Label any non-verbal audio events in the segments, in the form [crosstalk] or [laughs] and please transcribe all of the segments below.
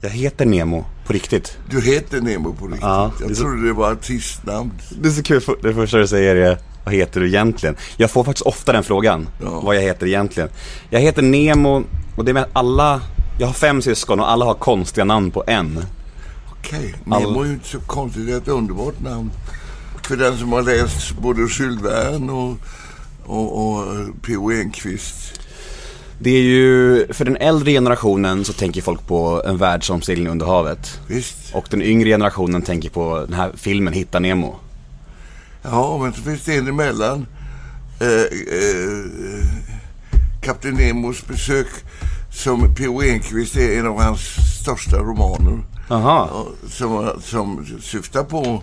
Jag heter Nemo, på riktigt. Du heter Nemo på riktigt? Ja, det jag så- trodde det var artistnamn. Det är så kul, det första du säger är vad heter du egentligen? Jag får faktiskt ofta den frågan, Ja. vad jag heter egentligen. Jag heter Nemo och det är med alla, jag har fem syskon och alla har konstiga namn på en. Okej, Nemo är ju inte så konstigt. Det är ett underbart namn. För den som har läst både Jules Verne och, och, och P.O. Enquist. Det är ju, för den äldre generationen så tänker folk på en världsomsegling under havet. Visst? Och den yngre generationen tänker på den här filmen Hitta Nemo. Ja, men så finns det en emellan. Eh, eh, Kapten Nemos besök som P.O. Enquist är en av hans största romaner. Aha. Som, som syftar på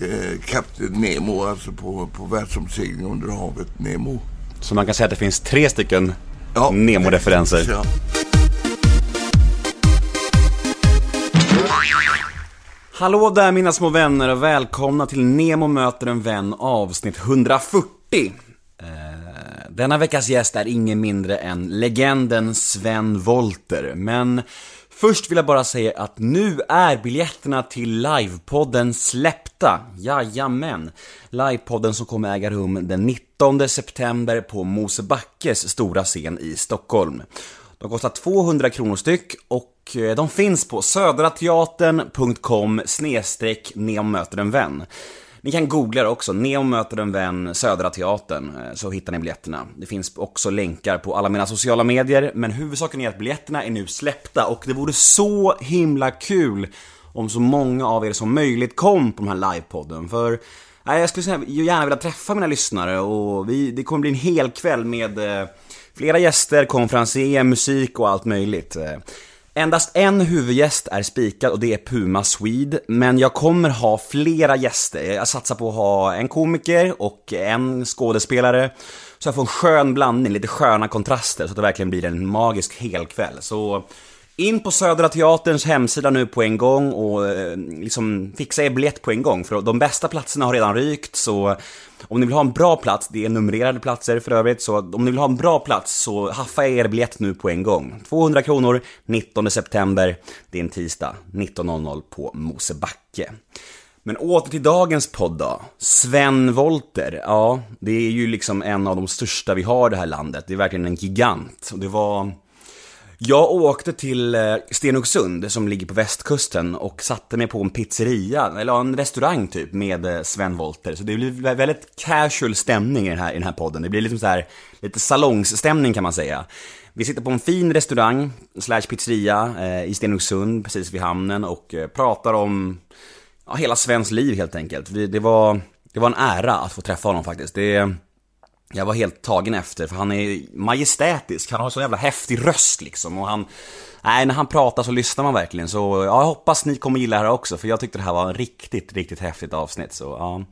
eh, Kapten Nemo, alltså på, på världsomsegling under havet, Nemo. Så man kan säga att det finns tre stycken Ja, Nemo-referenser. Ja. Hallå där mina små vänner och välkomna till Nemo möter en vän avsnitt 140. Eh, denna veckas gäst är ingen mindre än legenden Sven Volter. Men först vill jag bara säga att nu är biljetterna till livepodden släppta. Jajamän. Livepodden som kommer äga rum den 19 september på Mosebackes stora scen i Stockholm. De kostar 200 kronor styck och eh, de finns på södrateatern.com snedstreck Nemo möter en vän. Ni kan googla det också, Neo möter en vän, Södra Teatern, eh, så hittar ni biljetterna. Det finns också länkar på alla mina sociala medier, men huvudsaken är att biljetterna är nu släppta och det vore så himla kul om så många av er som möjligt kom på den här livepodden, för nej, jag skulle gärna vilja träffa mina lyssnare och vi, det kommer bli en hel kväll med eh, Flera gäster, konferenser, musik och allt möjligt. Endast en huvudgäst är spikad och det är Puma Swede, men jag kommer ha flera gäster. Jag satsar på att ha en komiker och en skådespelare. Så jag får en skön blandning, lite sköna kontraster så att det verkligen blir en magisk helkväll. Så in på Södra Teaterns hemsida nu på en gång och eh, liksom fixa er biljett på en gång. För de bästa platserna har redan rykt, så om ni vill ha en bra plats, det är numrerade platser för övrigt, så om ni vill ha en bra plats så haffa er biljett nu på en gång. 200 kronor, 19 september, det är en tisdag, 19.00 på Mosebacke. Men åter till dagens podd då. Sven Volter, ja, det är ju liksom en av de största vi har i det här landet. Det är verkligen en gigant. Och det var... Jag åkte till eh, Stenungsund som ligger på västkusten och satte mig på en pizzeria, eller en restaurang typ, med eh, Sven Volter. Så det blir väldigt casual stämning i den här, i den här podden. Det blir liksom så här, lite salongsstämning kan man säga. Vi sitter på en fin restaurang, slash pizzeria, eh, i Stenungsund, precis vid hamnen och pratar om ja, hela Svens liv helt enkelt. Det, var, det var en ära att få träffa honom faktiskt. Det, jag var helt tagen efter, för han är majestätisk, han har så jävla häftig röst liksom och han... Nej, när han pratar så lyssnar man verkligen, så ja, jag hoppas ni kommer gilla det här också, för jag tyckte det här var en riktigt, riktigt häftigt avsnitt, så ja.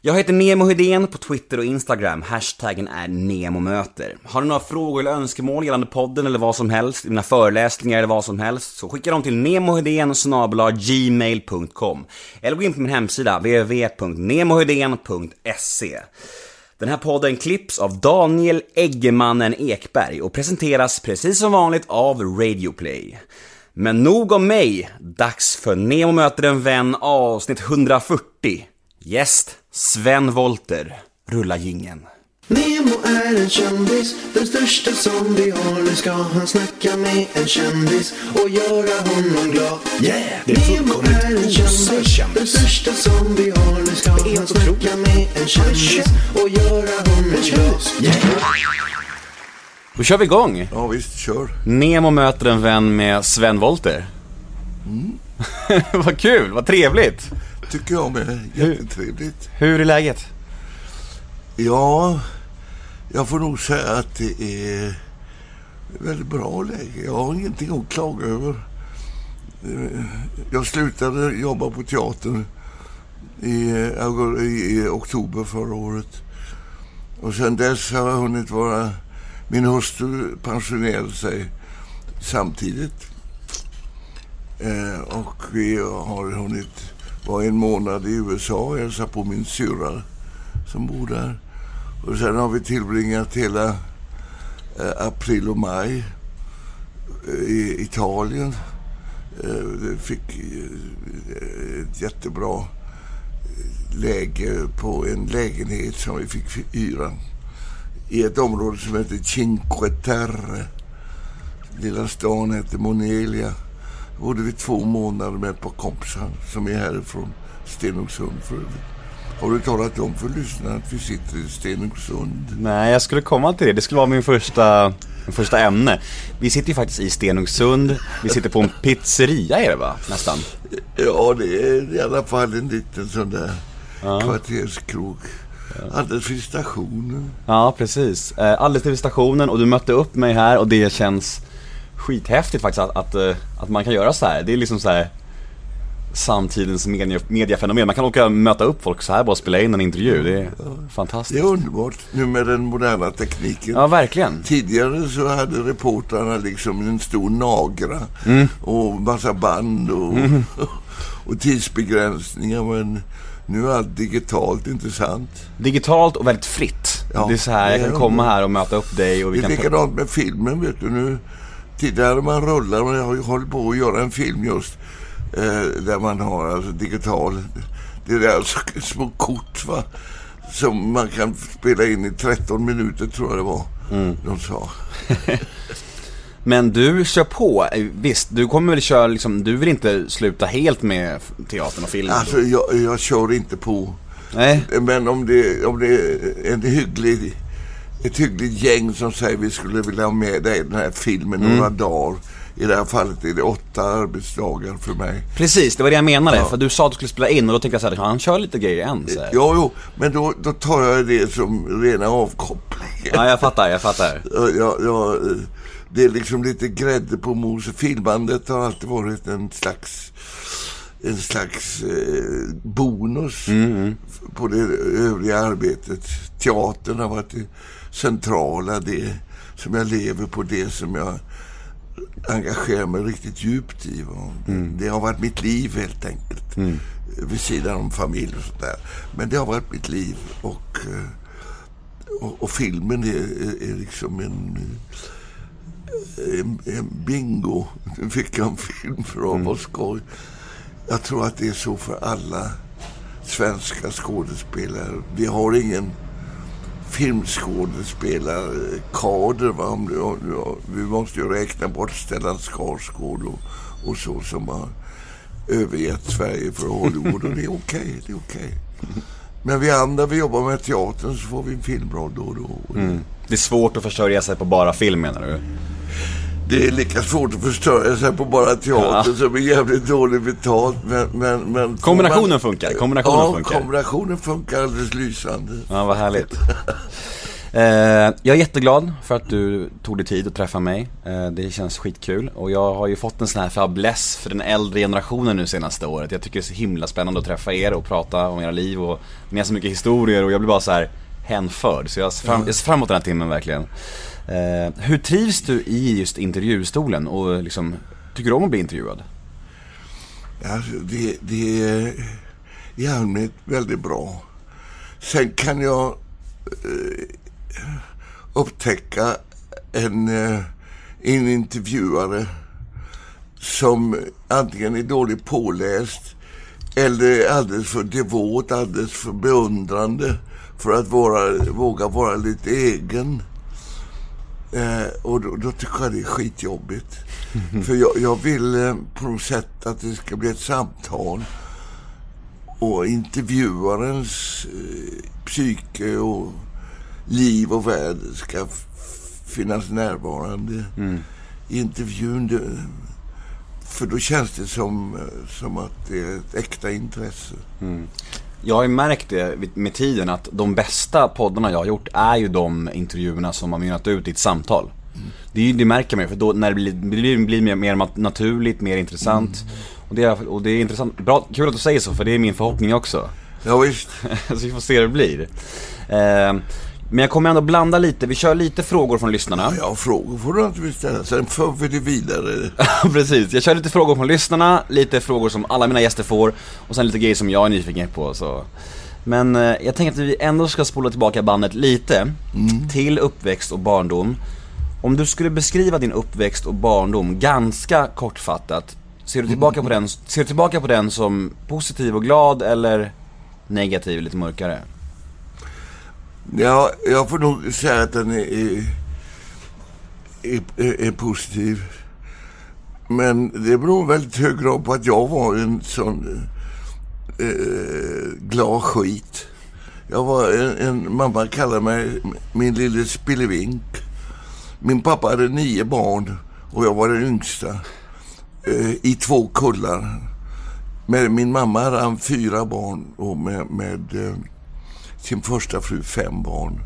Jag heter Nemo Hedén på Twitter och Instagram, hashtaggen är NEMOMÖTER. Har du några frågor eller önskemål gällande podden eller vad som helst, mina föreläsningar eller vad som helst, så skicka dem till nemohedén gmail.com Eller gå in på min hemsida, www.nemohedén.se den här podden klipps av Daniel Eggemannen Ekberg och presenteras precis som vanligt av Radioplay. Men nog om mig, dags för Nemo möter en vän avsnitt 140. Gäst Sven Volter. Rulla jingeln. Nemo är en kändis, den största som vi har. Nu ska han snacka med en kändis och göra honom glad. Yeah! Det är Nemo är en kändis, kändis. den största som vi har. Nu ska han snacka med en kändis och göra honom glad. Yeah! Då kör vi igång. ja, visst, kör. Nemo möter en vän med Sven Volter. [laughs] vad kul, vad trevligt. Tycker jag med. Jättetrevligt. Hur är läget? Ja, jag får nog säga att det är väldigt bra läge. Jag har ingenting att klaga över. Eh, jag slutade jobba på teatern i, i, i oktober förra året. Och sen dess har jag hunnit vara... Min hustru pensionerade sig samtidigt. Eh, och vi har hunnit vara en månad i USA och hälsa på min syrra som bor där. Och sen har vi tillbringat hela eh, april och maj eh, i Italien. Eh, Fick eh, ett jättebra eh, läge på en lägenhet som vi fick hyra i ett område som heter Cinque Terre. Lilla stan heter Monelia. bodde vi två månader med ett par kompisar som är härifrån Stenungsund för övrigt. Har du talat om för lyssnarna att vi sitter i Stenungsund? Nej, jag skulle komma till det. Det skulle vara min första, min första ämne. Vi sitter ju faktiskt i Stenungsund. Vi sitter på en [laughs] pizzeria är det va? Nästan. Ja, det är i alla fall en liten sån där kvarterskrog. Alldeles vid stationen. Ja, precis. Eh, Alldeles till stationen och du mötte upp mig här och det känns skithäftigt faktiskt att, att, eh, att man kan göra så här. Det är liksom så här samtidens media, mediafenomen. Man kan åka och möta upp folk så här bara och spela in en intervju. Det är Det fantastiskt. är underbart nu med den moderna tekniken. Ja, verkligen. Tidigare så hade reportrarna liksom en stor nagra och massa band och, [laughs] och tidsbegränsningar. Men nu är allt digitalt, inte sant? Digitalt och väldigt fritt. Ja, det är så här, jag det kan komma här och möta upp dig och vi Det är kan... likadant med filmen, vet du. Nu, tidigare man rullar, men jag har ju hållit på att göra en film just eh, där man har alltså digital. Det är alltså [laughs] små kort va, som man kan spela in i 13 minuter tror jag det var. De sa. [laughs] Men du kör på. Eh, Visst, du kommer väl köra liksom, du vill inte sluta helt med teatern och filmen? Alltså jag, jag kör inte på. Nej, Men om det, om det är en hygglig, ett hyggligt gäng som säger vi skulle vilja ha med dig i den här filmen några dagar. I det här fallet är det åtta arbetsdagar för mig. precis, det var det jag menade. Ja. För du sa att du skulle spela in och då tänkte jag så här, han kör lite grejer än. Så här. Jo, jo, men då, då tar jag det som rena avkopplingen. Ja, jag fattar, jag fattar. [laughs] Jag, jag, det är liksom lite grädde på moset. Filmandet har alltid varit en slags, en slags eh, bonus på det övriga arbetet. Teatern har varit det centrala, det som jag lever på, det som jag engagerar mig riktigt djupt i. va. Det har varit mitt liv helt enkelt. Vid sidan om familj och sånt där. Men det har varit mitt liv och, eh, och, och filmen är, är, liksom en, eh, en, en bingo. Nu fick jag en film för vad skoj. Jag tror att det är så för alla svenska skådespelare. Vi har ingen filmskådespelarkader. Va? Om du- om du- Vi måste ju räkna bort Stellan Skarsgård och, och så som har övergett Sverige för Hollywood. Och det är okej, det är okej. Men vi andra, vi jobbar med teatern så får vi en filmroll då och då. Och Det är svårt att försörja sig på bara film menar du? Det är lika svårt att förstöra sig på bara teater som är jävligt dåligt betalt. Men, men, men Kombinationen man- funkar, kombinationen ja, funkar. kombinationen funkar alldeles lysande. Ja, vad härligt. Eh, jag är jätteglad för att du tog dig tid att träffa mig. Eh, det känns skitkul. Och jag har ju fått en sån här fäbless för den äldre generationen nu senaste året. Jag tycker det är så himla spännande att träffa er och prata om era liv och ni har så mycket historier och jag blir bara så här hänförd. Så jag ser fram, jag ser fram emot den här timmen verkligen. Eh, hur trivs du i just intervjustolen och liksom, tycker du om att bli intervjuad? Alltså, det, det är i allmänhet väldigt bra. Sen kan jag eh, upptäcka en, eh, en intervjuare som antingen är dåligt påläst eller alldeles för devot, alldeles för beundrande för att vara, våga vara lite egen. Eh, och då, då tycker jag det är skitjobbigt. [laughs] För jag, jag vill eh, på något sätt att det ska bli ett samtal. Och intervjuarens eh, psyke och liv och värld ska finnas närvarande i intervjun. Det, för då känns det som, eh, som att det är ett äkta intresse. Jag har ju märkt det med tiden att de bästa poddarna jag har gjort är ju de intervjuerna som har mynnat ut i ett samtal. Det, är ju, det märker man ju, för då när det blir, blir, blir mer, mer naturligt, mer intressant. Och, det är, och det är intressant, bra, kul att du säger så för det är min förhoppning också. Ja, visst. [laughs] så vi får se hur det blir. Eh, men jag kommer ändå blanda lite, vi kör lite frågor från lyssnarna. Ja, frågor får du naturligtvis ställa. Sen för vi det vidare. [laughs] Precis, jag kör lite frågor från lyssnarna, lite frågor som alla mina gäster får och sen lite grejer som jag är nyfiken på så. Men eh, jag tänker att vi ändå ska spola tillbaka bandet lite till uppväxt och barndom. Om du skulle beskriva din uppväxt och barndom ganska kortfattat, Ser du tillbaka på den, ser du tillbaka på den som positiv och glad eller negativ, lite mörkare? Ja, jag får nog säga att den är, är, är, är positiv. Men det beror väldigt hög grad på att jag var en sån eh, glad skit. Jag var en, en, mamma kallade mig min lille spillevink. Min pappa hade nio barn och jag var den yngsta eh, i två kullar. Med min mamma hade han fyra barn och med, med eh, sin första fru fem barn.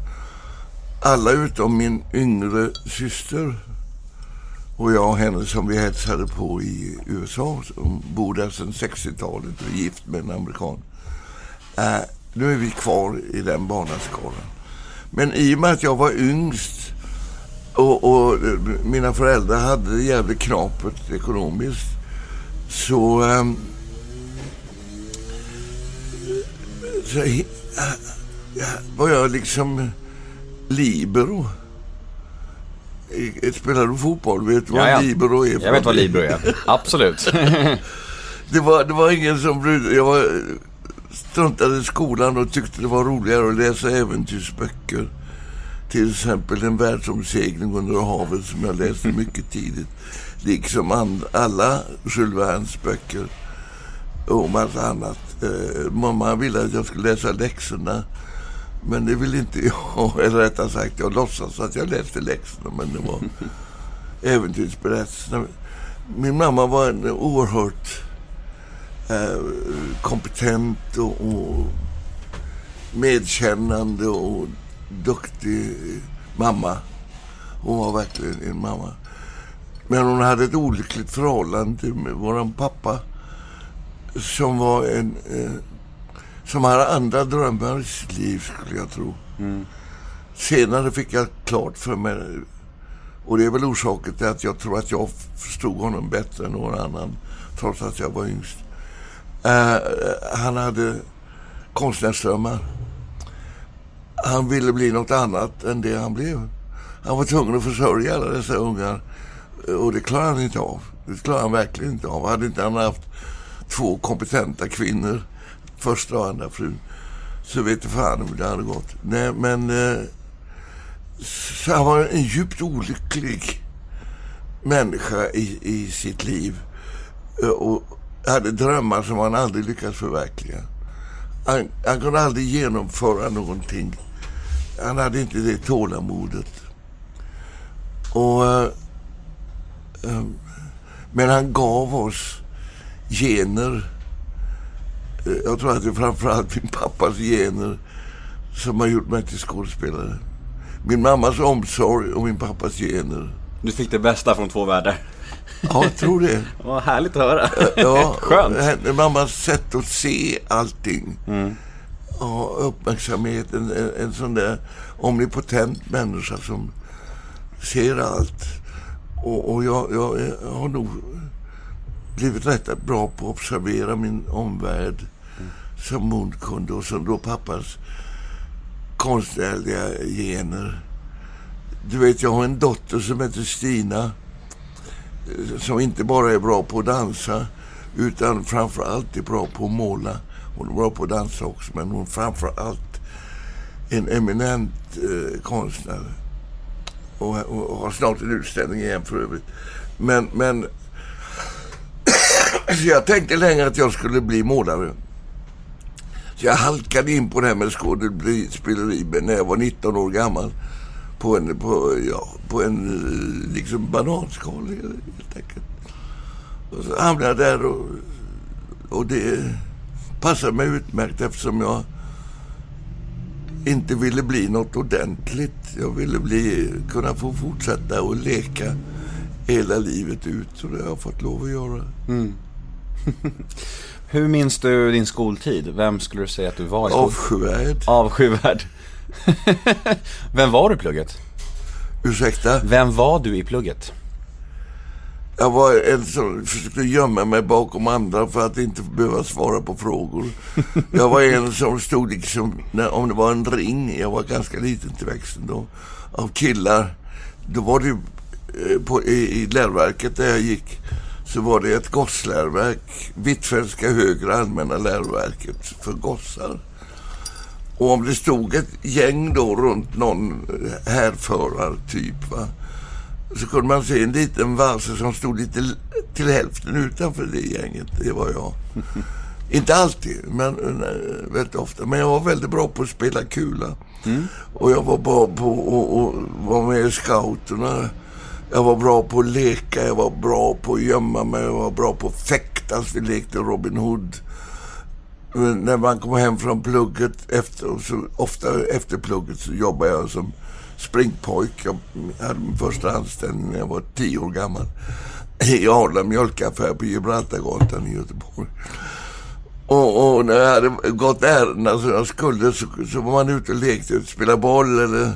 Alla utom min yngre syster och jag och henne som vi hälsade på i USA. Hon bor där sedan 60-talet och är gift med en amerikan. Äh, nu är vi kvar i den barnaskaran. Men i och med att jag var yngst och, och mina föräldrar hade det jävligt knapert ekonomiskt så, um, så äh, var jag liksom libero. Spelar du fotboll? Vet du vad Ja, ja. libero är? Jag vet vad? Libro är, absolut. [laughs] Det var, det var ingen som brydde Jag var, struntade i skolan och tyckte det var roligare att läsa äventyrsböcker. Till exempel En världsomsegling under havet som jag läste [laughs] mycket tidigt. Liksom and, alla Jules Vernes böcker och massa annat. Eh, mamma ville att jag skulle läsa läxorna. Men det ville inte jag. [laughs] Eller rättare sagt, jag låtsas att jag läste läxorna. Men det var [laughs] äventyrsberättelserna. Min mamma var en oerhört eh, kompetent och, och medkännande och duktig mamma. Hon var verkligen en mamma. Men hon hade ett olyckligt förhållande till vår pappa som var en... Eh, som hade andra drömmar i sitt liv, skulle jag tro. Senare fick jag klart för mig, och det är väl orsaken till att jag tror att jag förstod honom bättre än någon annan, trots att jag var yngst. Eh, han hade konstnärsdrömmar. Han ville bli något annat än det han blev. Han var tvungen att försörja alla dessa ungar. Och det klarade han inte av. Det klarade han verkligen inte av. Hade inte han haft två kompetenta kvinnor, första och andra frun, så vet du fan hur det hade gått. Nej, men... Eh, så han var en djupt olycklig människa i, i sitt liv. Eh, och hade drömmar som han aldrig lyckats förverkliga. Han, han kunde aldrig genomföra någonting. Han hade inte det tålamodet. Och, eh, eh men han gav oss gener. Jag tror att det är framförallt min pappas gener som har gjort mig till skådespelare. Min mammas omsorg och min pappas gener. Du fick det bästa från två världar. Ja, jag tror det. [laughs] Vad härligt att höra. Ja, [laughs] Skönt. Mammas sätt att se allting. Ja, uppmärksamhet. En, en, en sån där omnipotent människa som ser allt. Och, och jag, jag, jag har nog blivit rätt bra på att observera min omvärld som hon kunde. Och som då pappas konstnärliga gener. Du vet, jag har en dotter som heter Stina som inte bara är bra på att dansa utan framför allt är bra på att måla. Hon är bra på att dansa också, men hon är framför allt en eminent eh, konstnär. Och, och, och har snart en utställning igen för övrigt. Men, men [coughs] så jag tänkte länge att jag skulle bli målare. Jag halkade in på det här med skådespeleri när jag var 19 år gammal. På en, på, ja, på en eh, liksom bananskal helt enkelt. Och så hamnade jag där och, och det passade mig utmärkt eftersom jag inte ville bli något ordentligt. Jag ville bli, kunna få fortsätta och leka hela livet ut och det har jag fått lov att göra. Mm. [laughs] Hur minns du din skoltid? Vem skulle du säga att du var i skol... Avskyvärd. Avskyvärd. [laughs] Vem var du i plugget? Ursäkta? Vem var du i plugget? Jag var en som försökte gömma mig bakom andra för att inte behöva svara på frågor. [laughs] Jag var en som stod liksom, om det var en ring, jag var ganska liten till växten då, av killar. Då var det eh, på, i, i läroverket där jag gick, så var det ett gossläroverk, Hvitfeldtska högre allmänna läroverket för gossar. Och om det stod ett gäng då runt någon härförartyp va, så kunde man se en liten varse som stod lite till hälften utanför det gänget. Det var jag. [laughs] Inte alltid, men eh, väldigt ofta. Men jag var väldigt bra på att spela kula. Och jag var bra på att vara med i scouterna. Jag var bra på att leka, jag var bra på att gömma mig, jag var bra på att fäktas. Vi lekte Robin Hood. Men när man kom hem från plugget, efter, så, ofta efter plugget, så jobbade jag som springpojk. Jag hade min första anställning när jag var tio år gammal. I Arla mjölkaffär på Gibraltargatan i Göteborg. Och, och när jag hade gått ärendena som jag skulle så, så var man ute och lekte, spelade boll eller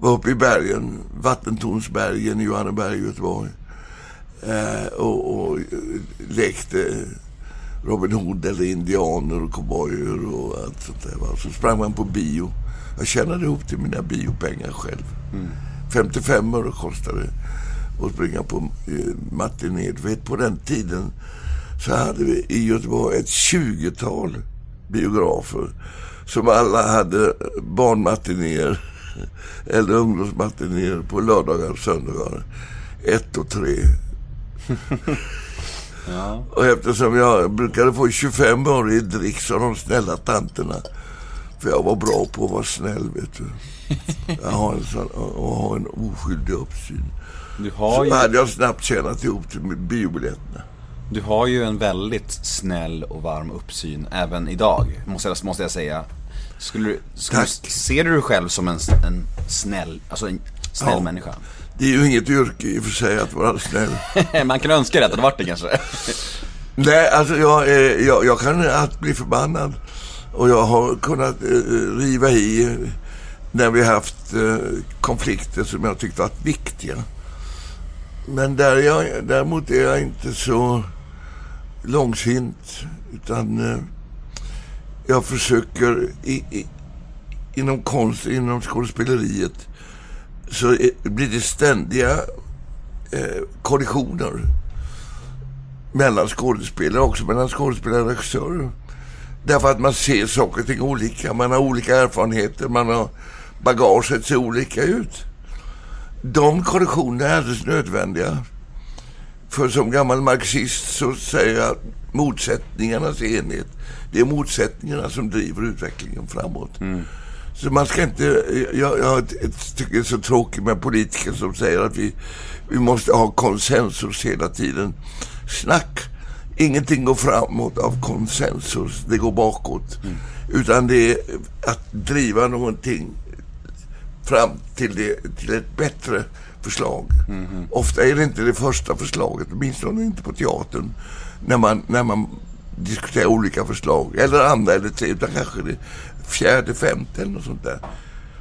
var uppe i bergen, Vattentornsbergen i Johanneberg, Göteborg. Eh, och, och lekte Robin Hood eller indianer och cowboyer och allt sånt där. Så sprang man på bio. Jag tjänade ihop till mina biopengar själv. 55 öre kostade det att springa på eh, matiné. Vet, på den tiden så hade vi i Göteborg ett 20-tal biografer som alla hade barnmatinéer eller ungdomsmatinéer på lördagar och söndagar. Ett och tre. [laughs] Och eftersom jag brukade få 25 öre i dricks av de snälla tanterna. För jag var bra på att vara snäll, vet du. [laughs] Jag har en, sån, och ha en oskyldig uppsyn. Du har Så ju, hade jag snabbt tjänat ihop till biobiljetterna. du har ju en väldigt snäll och varm uppsyn även idag, måste jag, måste jag säga. Skulle, du- skulle, ser du dig själv som en, en snäll, alltså en snäll Ja. människa? Det är ju inget yrke i och för sig att vara snäll. [laughs] Man kan önska det att det hade varit det kanske. Nej, alltså jag, jag, jag kan allt bli förbannad. Och jag har kunnat eh, riva i när vi haft eh, konflikter som jag tyckte varit viktiga. Men där är jag, däremot är jag inte så långsint. Utan eh, jag försöker i, i, inom konst, inom skådespeleriet så blir det ständiga eh, kollisioner mellan skådespelare också, mellan skådespelare och regissörer. Därför att man ser saker och ting olika, man har olika erfarenheter, man har bagaget ser olika ut. De kollisionerna är alldeles nödvändiga. För som gammal marxist så säger jag motsättningarnas enhet, det är motsättningarna som driver utvecklingen framåt. Så man ska inte, jag, jag tycker det är så tråkigt med politiker som säger att vi, vi måste ha konsensus hela tiden. Snack! Ingenting går framåt av konsensus, det går bakåt. Utan det är att driva någonting fram till, det, till ett bättre förslag. Ofta är det inte det första förslaget, åtminstone inte på teatern, när man, när man diskuterar olika förslag. Eller andra eller tre, utan kanske det fjärde, femte eller något sånt där.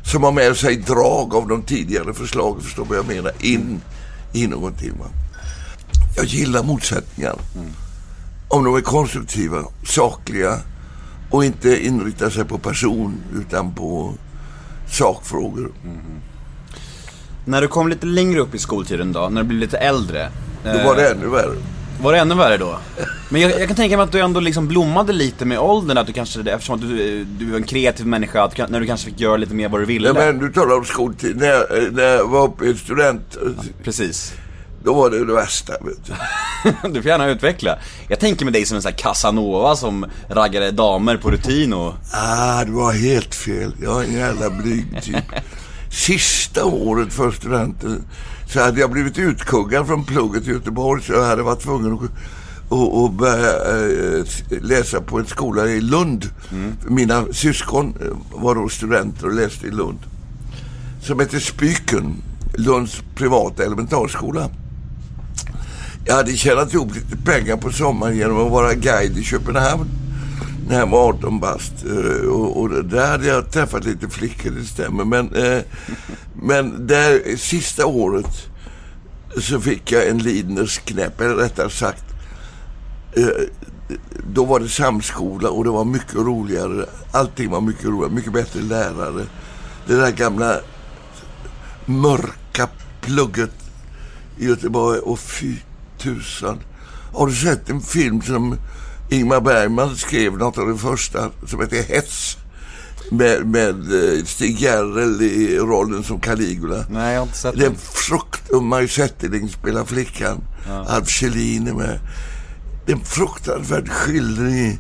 Som har med sig drag av de tidigare förslagen, förstår vad jag menar, in i någonting. Va? Jag gillar motsättningar. Om de är konstruktiva, sakliga och inte inriktar sig på person utan på sakfrågor. Mm-hmm. När du kom lite längre upp i skoltiden då, när du blev lite äldre. Då var det ännu värre. Var det ännu värre då? Men jag, jag kan tänka mig att du ändå liksom blommade lite med åldern, att du kanske, eftersom att du, du är en kreativ människa, att du, när du kanske fick göra lite mer vad du ville. Nej, men du talar om skoltid. När jag, när jag var uppe i student, Precis. då var det det värsta. Vet du. [laughs] Du får gärna utveckla. Jag tänker med dig som en sån här Casanova som raggade damer på rutin och... Ah, du var helt fel. Jag är en jävla blyg typ. Sista året för studenten så hade jag blivit utkuggad från plugget i Göteborg så jag hade varit tvungen att och, och börja eh, läsa på en skola i Lund. Mina syskon eh, var då studenter och läste i Lund. Som heter Spyken, Lunds privata elementarskola. Jag hade tjänat ihop lite pengar på sommaren genom att vara guide i Köpenhamn när jag var 18 bast. Eh, Och, och där hade jag träffat lite flickor, det stämmer. Men, eh, [laughs] men där, sista året så fick jag en Lidners knäpp, eller rättare sagt eh, då var det samskola och det var mycket roligare. Allting var mycket roligare, mycket bättre lärare. Det där gamla mörka plugget i Göteborg och fy tusan. Har du sett en film som Ingmar Bergman skrev, något av det första, som heter Hets? Med, med eh, Stig Järrel i rollen som Caligula. Nej, jag har inte sett den. en frukt... Och Maj Zetterling spelar flickan. Alf Kjellin är med. Det är en fruktansvärd skildring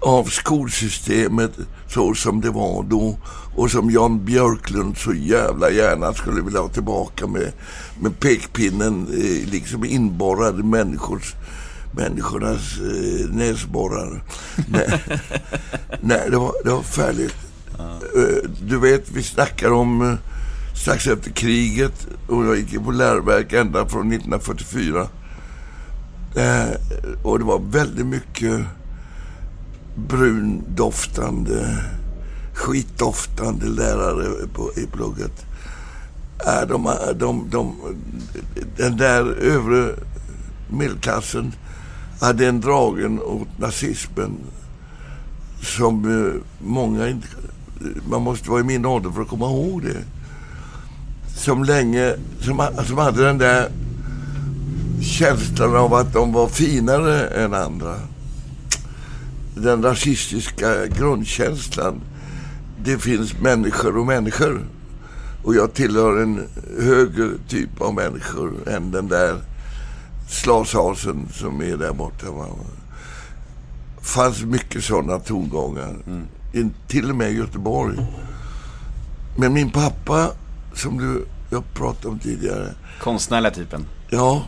av skolsystemet så som det var då. Och som Jan Björklund så jävla gärna skulle vilja ha tillbaka med, med pekpinnen eh, liksom inborrad i människors, människornas eh, näsborrar. Nej, [laughs] nej det, var, det var färdigt. Eh, Du vet, vi snackar om eh, strax efter kriget och jag gick på läroverk ända från 1944. Eh, och det var väldigt mycket brundoftande, skitdoftande lärare på, i plugget. Äh, de, de, de, den där övre medelklassen hade en dragen åt nazismen som eh, många inte... Man måste vara i min ålder för att komma ihåg det. Som länge... Som, alltså, som hade den där känslan av att de var finare än andra. Den rasistiska grundkänslan. Det finns människor och människor. Och jag tillhör en högre typ av människor än den där slashasen som är där borta. Va? fanns mycket sådana tongångar. In, till och med i Göteborg. Men min pappa, som du, jag pratade om tidigare. Konstnärliga typen. Ja,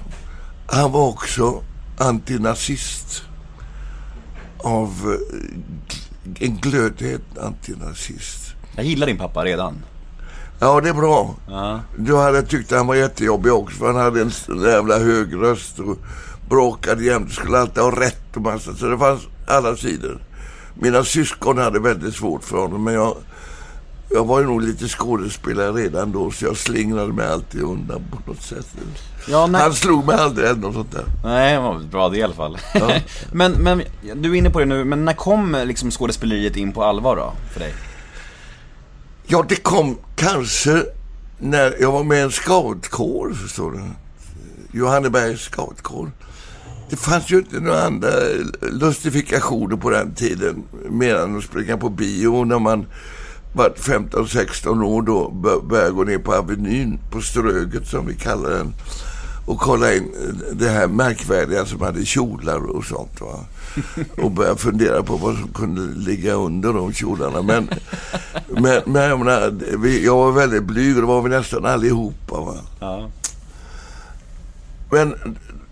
han var också antinazist. Av eh, en glödhet antinazist. Jag gillar din pappa redan. Ja, det är bra. Ja. Du hade tyckt han var jättejobbig också för han hade en jävla hög röst och bråkade jämt. Skulle alltid ha rätt och massa. Så det fanns alla sidor. Mina syskon hade väldigt svårt för honom men jag, jag var ju nog lite skådespelare redan då så jag slingrade mig alltid undan på något sätt. Ja, nej. Han slog mig aldrig eller något sånt där. Nej, det var bra det i alla fall. [laughs] men, men, du är inne på det nu, men när kom liksom skådespeleriet in på allvar då, för dig? Ja, det kom kanske när jag var med i en scoutkår, förstår du. Johannebergs scoutkår. Det fanns ju inte några andra lustifikationer på den tiden. Mer än att springa på bio när man var 15-16 år då började gå ner på Avenyn, på Ströget som vi kallar den. Och kolla in det här märkvärdiga som hade kjolar och sånt. Va? Och börja fundera på vad som kunde ligga under de kjolarna. Men, men, men jag, menar, vi, jag var väldigt blyg och det var vi nästan allihopa. Va? Ja. Men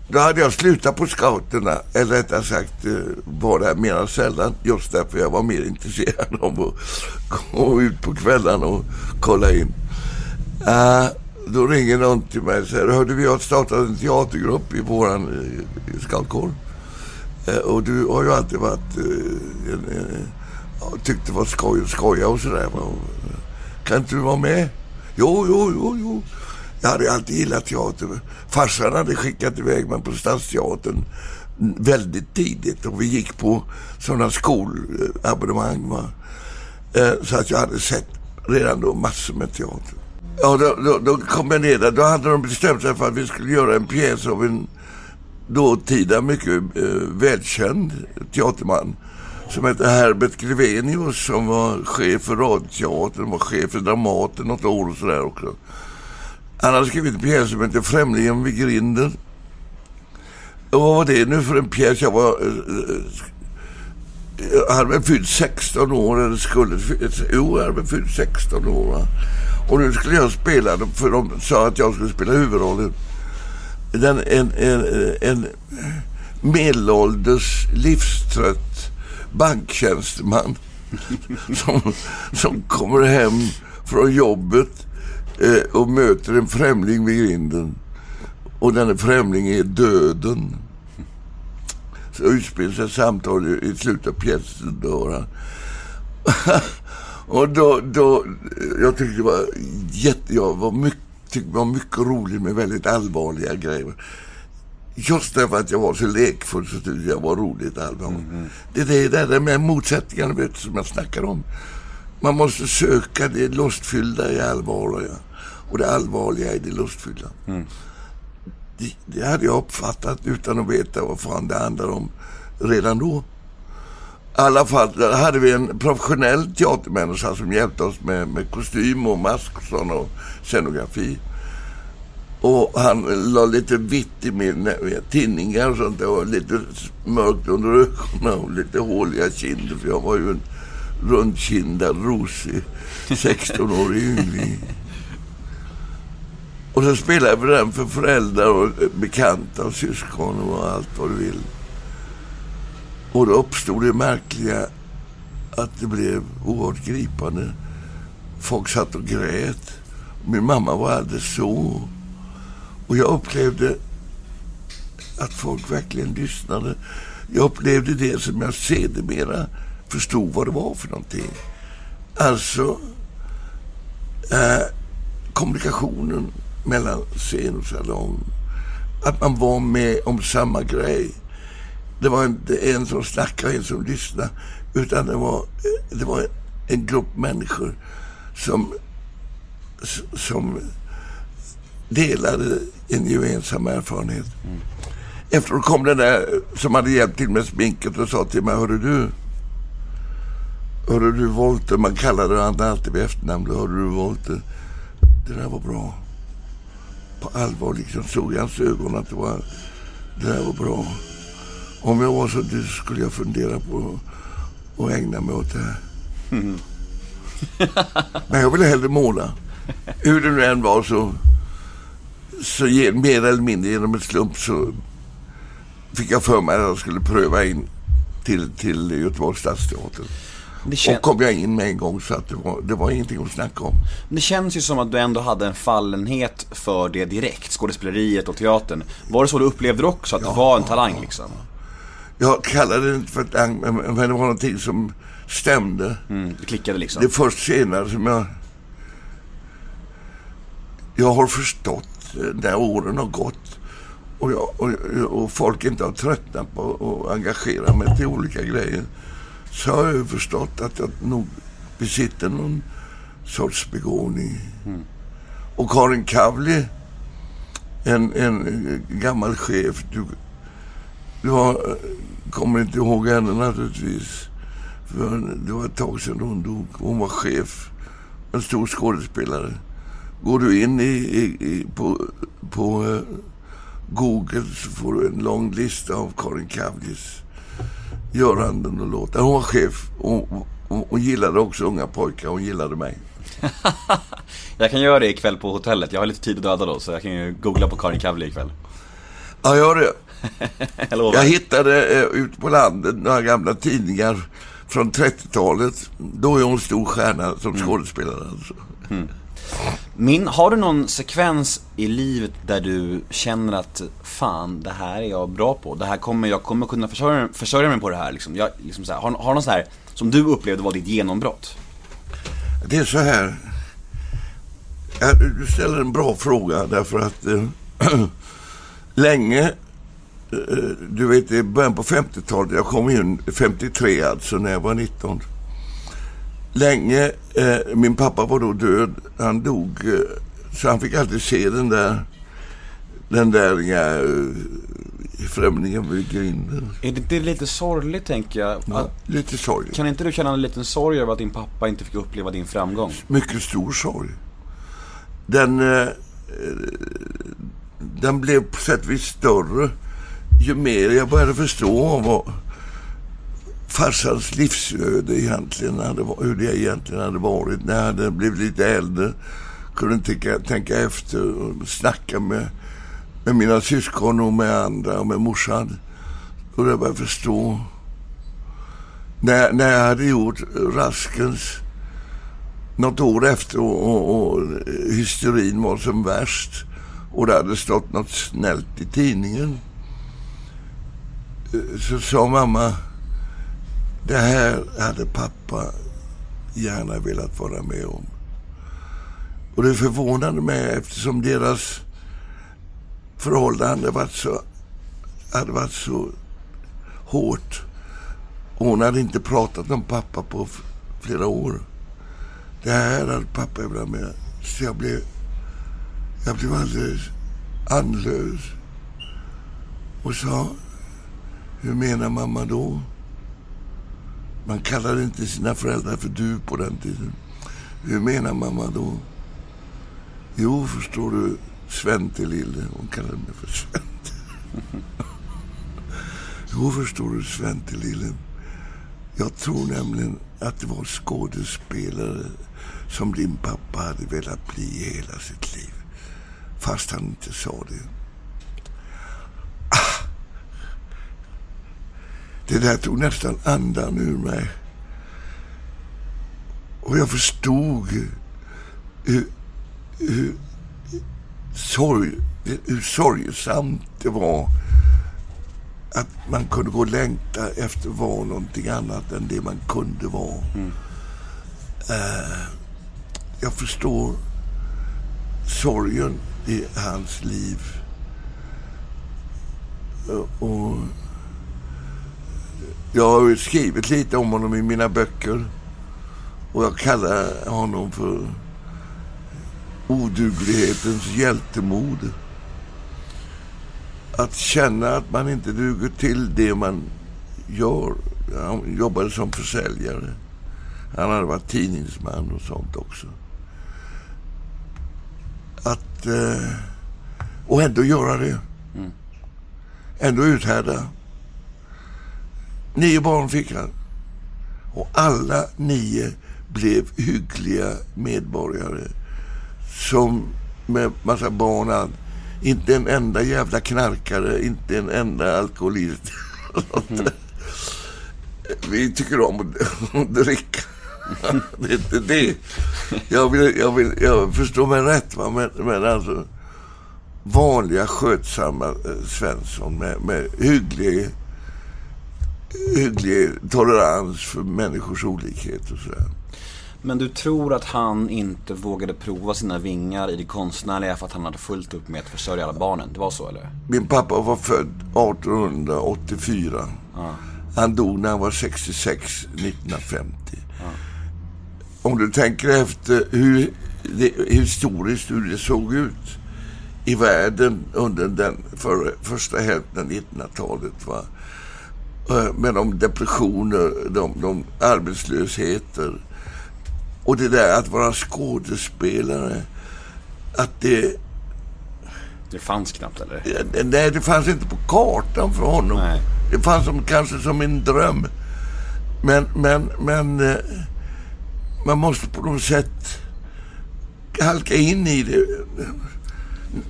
då hade jag slutat på scouterna, eller rättare sagt eh, var där mer sällan. Just därför jag var mer intresserad av att gå ut på kvällarna och kolla in. Eh, då ringer någon till mig och säger, hörde vi har startat en teatergrupp i våran uh, scoutkår. Eh, och du har ju alltid varit, eh, En, en, en, tyckte det var skoj att skoja och sådär. Eh, kan inte du vara med? Jo, jo, jo, jo. Jag hade alltid gillat teater. Farsan hade skickat iväg mig på Stadsteatern väldigt tidigt och vi gick på sådana skolabonnemang. Va? Så att jag hade sett redan då massor med teater. Ja, då, då, då kom jag ner där. Då hade de bestämt sig för att vi skulle göra en pjäs av en dåtida mycket eh, välkänd teaterman som hette Herbert Grevenius som var chef för Radteatern, var chef för Dramaten något år och sådär också. Han hade skrivit en pjäs som hette Främlingen vid grinden. Och vad var det nu för en pjäs? Jag var... eh, Jag hade väl fyllt 16 år, eller skulle... Jo, jag hade väl fyllt 16 år. Va? Och nu skulle jag spela, den, för de sa att jag skulle spela huvudrollen. Den, en, en, en medelålders, livstrött banktjänsteman [laughs] som, som kommer hem från jobbet eh, och möter en främling vid grinden. Och den främling är döden. Så utspelar sig samtal i, slutet av pjäsen. Då, [laughs] och då, då, jag tyckte det var jätte, jag var mycket, tyckte det var mycket roligt med väldigt allvarliga grejer. Just därför att jag var så lekfull så tyckte jag var roligt allvar. Det är det där med motsättningarna vet, som jag snackar om. Man måste söka det lustfyllda i allvar ja. och det allvarliga i det lustfyllda. Det, det hade jag uppfattat utan att veta vad fan det handlade om redan då. I alla fall där hade vi en professionell teatermänniska som hjälpte oss med, med kostym och mask och, sån och scenografi. Och han la lite vitt i min tinningar och sånt där och lite mörkt under ögonen och lite håliga kinder för jag var ju en rundkindad, rosig 16-årig yngling. Och så spelade vi den för föräldrar och bekanta och syskon och allt vad du vill. Och då uppstod det märkliga att det blev oerhört gripande. Folk satt och grät. Min mamma var alldeles så. Och jag upplevde att folk verkligen lyssnade. Jag upplevde det som jag sedermera förstod vad det var för någonting. Alltså eh, kommunikationen mellan scen och salong. Att man var med om samma grej. Det var inte en som snackade och en som lyssnade. Utan det var, det var en grupp människor som, som delade en gemensam erfarenhet. Mm. Efteråt kom den där som hade hjälpt till med sminket och sa till mig, hörru du. Hörru du Volter, man kallade honom alltid vid efternamn. Hörru du Volter, det där var bra. På allvar liksom såg i hans ögon att det var, det där var bra. Om jag var så du skulle jag fundera på att ägna mig åt det här. Mm. [laughs] Men jag ville hellre måla. Hur det nu än var så, så mer eller mindre genom ett slump så fick jag för mig att jag skulle pröva in till, till Göteborgs stadsteater. Kän... Och kom jag in med en gång så att det var, det var ingenting att snacka om. Det känns ju som att du ändå hade en fallenhet för det direkt, skådespeleriet och teatern. Var det så du upplevde också, att ja, du var en talang liksom? Jag kallade det inte för talang, men det var någonting som stämde. Mm, det klickade liksom? Det är först senare som jag... Jag har förstått när åren har gått och, jag, och, och folk inte har tröttnat på att engagera mig till olika grejer så har jag förstått att jag nog besitter någon sorts begåvning. Mm. Och Karin Kavli, en, en gammal chef, du, du har, kommer inte ihåg henne naturligtvis. För det var ett tag sedan hon dog. Hon var chef, en stor skådespelare. Går du in i, i, i på, på uh, Google så får du en lång lista av Karin Kavlis göranden och låtar. Hon var chef. Hon, hon, hon gillade också unga pojkar. Hon gillade mig. [laughs] jag kan göra det ikväll på hotellet. Jag har lite tid att döda då. Så jag kan ju googla på Karin Kavli ikväll. Ja, gör det. Jag, jag hittade eh, ute på landet några gamla tidningar från 30-talet. Då är hon stor stjärna som mm. skådespelare. Alltså. Mm. Min, har du någon sekvens i livet där du känner att fan, det här är jag bra på. Det här kommer, jag kommer kunna försörja, försörja mig på det här. Liksom. Jag, liksom här, har, har någon så här som du upplevde var ditt genombrott? Det är så här. Du ställer en bra fråga därför att äh, [clears throat] länge, du vet i början på 50-talet, jag kom in 53 alltså när jag var 19 länge. Eh, min pappa var då död. Han dog. Eh, så han fick alltid se den där den där ja, eh, främlingen vid grinden. Är det inte lite sorgligt tänker jag? Ja, lite sorgligt. Kan inte du känna en liten sorg över att din pappa inte fick uppleva din framgång? Mycket stor sorg. Den, eh, den blev på sätt och vis större ju mer jag började förstå vad farsans livsöde egentligen hade, hur det egentligen hade varit när jag hade blivit lite äldre. Kunde tänka, tänka efter och snacka med, med mina syskon och med andra och med morsan. Och jag började förstå. När, när jag hade gjort Raskens något år efter och, och, och hysterin var som värst och det hade stått något snällt i tidningen så sa mamma det här hade pappa gärna velat vara med om. Och det förvånade mig eftersom deras förhållande varit så, hade varit så hårt. Och hon hade inte pratat om pappa på flera år. Det här hade pappa velat med. Så jag blev, jag blev alldeles andlös. och sa, hur menar mamma då? Man kallade inte sina föräldrar för du på den tiden. Hur menar mamma då? Jo, förstår du, Svente lille. Hon kallade mig för Svente. [laughs] jo, förstår du, Svente lille. Jag tror nämligen att det var skådespelare som din pappa hade velat bli i hela sitt liv. Fast han inte sa det. Det där tog nästan andan ur mig. Och jag förstod hur, hur, sorg, hur sorgsamt det var att man kunde gå och längta efter att vara någonting annat än det man kunde vara. Mm. Uh, jag förstår sorgen i hans liv. Uh, och jag har skrivit lite om honom i mina böcker. Och jag kallar honom för oduglighetens hjältemod. Att känna att man inte duger till det man gör. Han jobbade som försäljare. Han hade varit tidningsman och sånt också. Att... Eh, och ändå göra det. Mm. Ändå uthärda. Nio barn fick han. Och alla nio blev hyggliga medborgare. Som med massa barn. Inte en enda jävla knarkare, inte en enda alkoholist. Mm. [laughs] Vi tycker om att [laughs] dricka. [laughs] det är inte det. Jag, vill, jag, vill, jag förstår mig rätt, va? Men, men alltså vanliga skötsamma eh, Svensson med, med hygglig, hygglig tolerans för människors olikhet och sådär. Men du tror att han inte vågade prova sina vingar i det konstnärliga för att han hade fullt upp med att försörja alla barnen? Det var så eller? Min pappa var född 1884. Ah. Han dog när han var 66, 1950. Ah. Om du tänker efter hur det, historiskt hur det såg ut i världen under den för, första hälften av 1900-talet. Va? Eh, med de depressioner, de, de arbetslösheter och det där att vara skådespelare. Att det... Det fanns knappt eller? Nej, det fanns inte på kartan för honom. Nej. Det fanns som, kanske som en dröm. Men, men, men... Eh, man måste på något sätt halka in i det.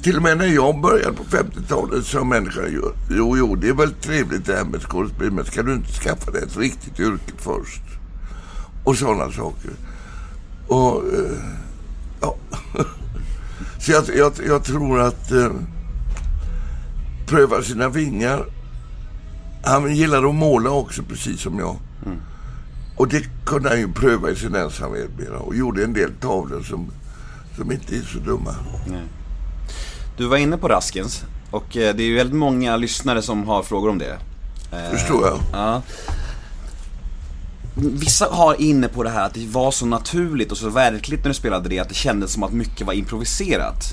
Till och med när jag började på 50-talet sa människan jo, jo, det är väl trevligt det här med skådespel, men ska du inte skaffa dig ett riktigt yrke först? Och sådana saker. Och, eh, ja. [laughs] Så jag, jag, jag, tror att eh, pröva sina vingar. Han gillade att måla också, precis som jag. Mm. Och det kunde han ju pröva i sin ensamhet och gjorde en del tavlor som, som inte är så dumma. Nej. Du var inne på Raskens och eh, det är ju väldigt många lyssnare som har frågor om det. Förstår jag. Ja. Vissa har inne på det här att det var så naturligt och så verkligt när du spelade det att det kändes som att mycket var improviserat.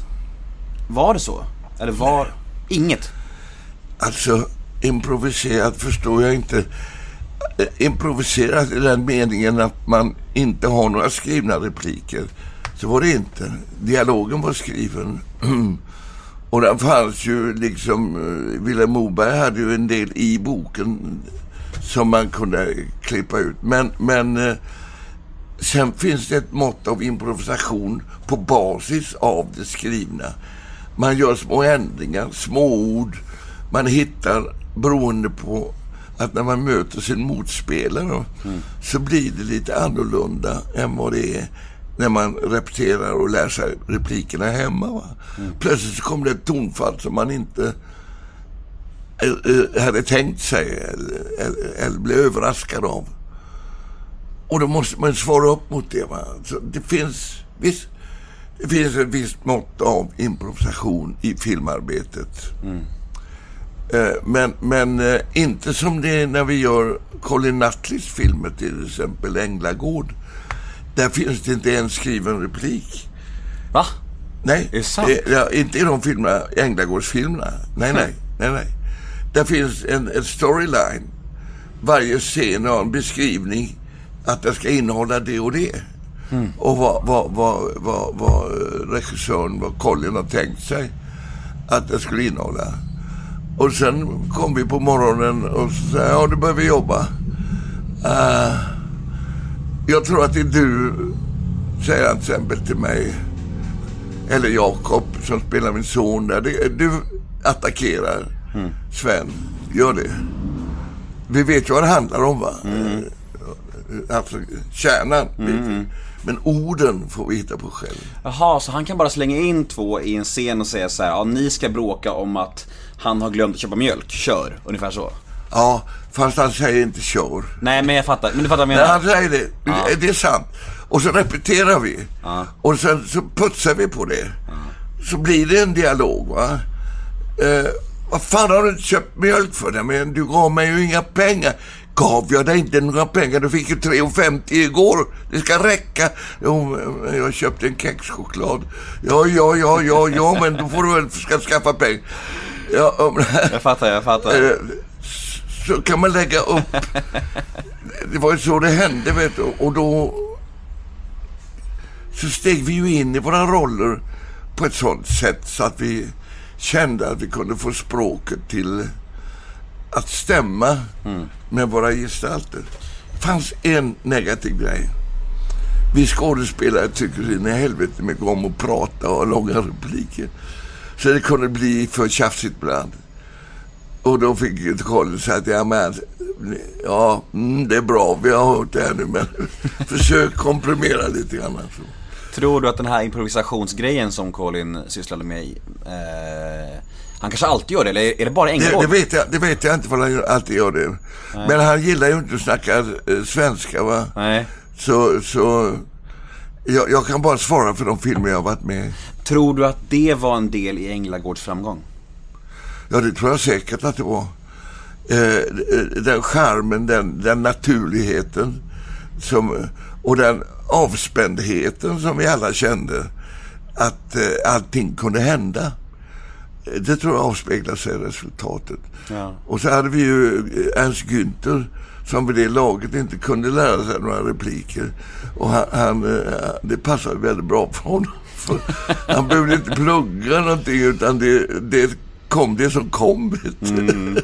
Var det så? Eller var Nej. inget? Alltså, improviserat förstår jag inte. Eh, improviserat i den meningen att man inte har några skrivna repliker. Så var det inte. Dialogen var skriven. [clears throat] Och den fanns ju liksom, eh, Vilhelm Moberg hade ju en del i boken som man kunde klippa ut. Men, men eh, sen finns det ett mått av improvisation på basis av det skrivna. Man gör små ändringar, små ord. Man hittar beroende på att när man möter sin motspelare mm. så blir det lite annorlunda än vad det är när man repeterar och lär sig replikerna hemma. Va? Mm. Plötsligt så kommer det ett tonfall som man inte Eh, eh, hade tänkt sig eller, eller blev överraskad av. Och då måste man svara upp mot det. Va? Så det finns, visst, det finns ett visst mått av improvisation i filmarbetet. Mm. Eh, men, men inte som det är när vi gör Colin Nutleys filmer till exempel Änglagård. Där finns det inte en skriven replik. Va? Nej, är det sant? Ja, inte i de filmerna, Änglagårdsfilmerna. Nej, nej, nej, nej. Där finns en, en storyline. Varje scen har en beskrivning att det ska innehålla det och det. Och vad, vad, vad, vad, vad regissören, vad Colin har tänkt sig att det skulle innehålla. Och sen kom vi på morgonen och sa, ja börjar vi jobba. Eh, jag tror att det är du, säger han till exempel till mig, eller Jakob som spelar min son där. Det, du attackerar Sven, gör det. Vi vet ju vad det handlar om va? Eh, Alltså kärnan. vi. Men orden får vi hitta på själv. Jaha, så han kan bara slänga in två i en scen och säga så här, ja ni ska bråka om att han har glömt att köpa mjölk, kör, ungefär så. Ja, fast han säger inte kör. Nej men jag fattar, men du fattar vad jag Nej, menar? han säger det. Det är sant. Och så repeterar vi. Och sen så putsar vi på det. Så blir det en dialog va. Eh, vad fan har du inte köpt mjölk för? Nej, men du gav mig ju inga pengar. Gav jag dig inte några pengar? Du fick ju 3,50 igår. Det ska räcka. Jo, jag köpte en kexchoklad. Ja, ja, ja, ja, ja, men då får du väl ska skaffa pengar. Ja, Jag fattar, jag fattar. Eh, så kan man lägga upp. Det var ju så det hände, vet du. Och då så steg vi ju in i våra roller på ett sånt sätt så att vi kände att vi kunde få språket till att stämma med våra gestalter. Det fanns en negativ grej. Vi skådespelare tycker in i helvete mycket om att prata och ha långa repliker. Så det kunde bli för tjafsigt ibland. Och då fick Colin säga att ja, men, ja mm, det är bra, vi har hört det här nu, men [laughs] försök komprimera lite grann. Alltså. Tror du att den här improvisationsgrejen som Colin sysslade med, eh, han kanske alltid gör det, eller är det bara Det, Ängelgård? det, vet jag, det vet jag inte för han alltid gör det. Men han gillar ju inte att snacka eh, svenska va. Nej. Så, så jag, jag kan bara svara för de filmer jag har varit med i. Tror du att det var en del i Änglagårds framgång? Ja, det tror jag säkert att det var. Eh, den charmen, den, den naturligheten som, och den avspändheten som vi alla kände. Att eh, allting kunde hända. Eh, Det tror jag avspeglar sig i resultatet. Ja. Och så hade vi ju Ernst Günther som vid det laget inte kunde lära sig några repliker. Och han, han, det passade väldigt bra för honom. [laughs] För han behövde inte plugga någonting utan det, det kom det som kom. Vet du.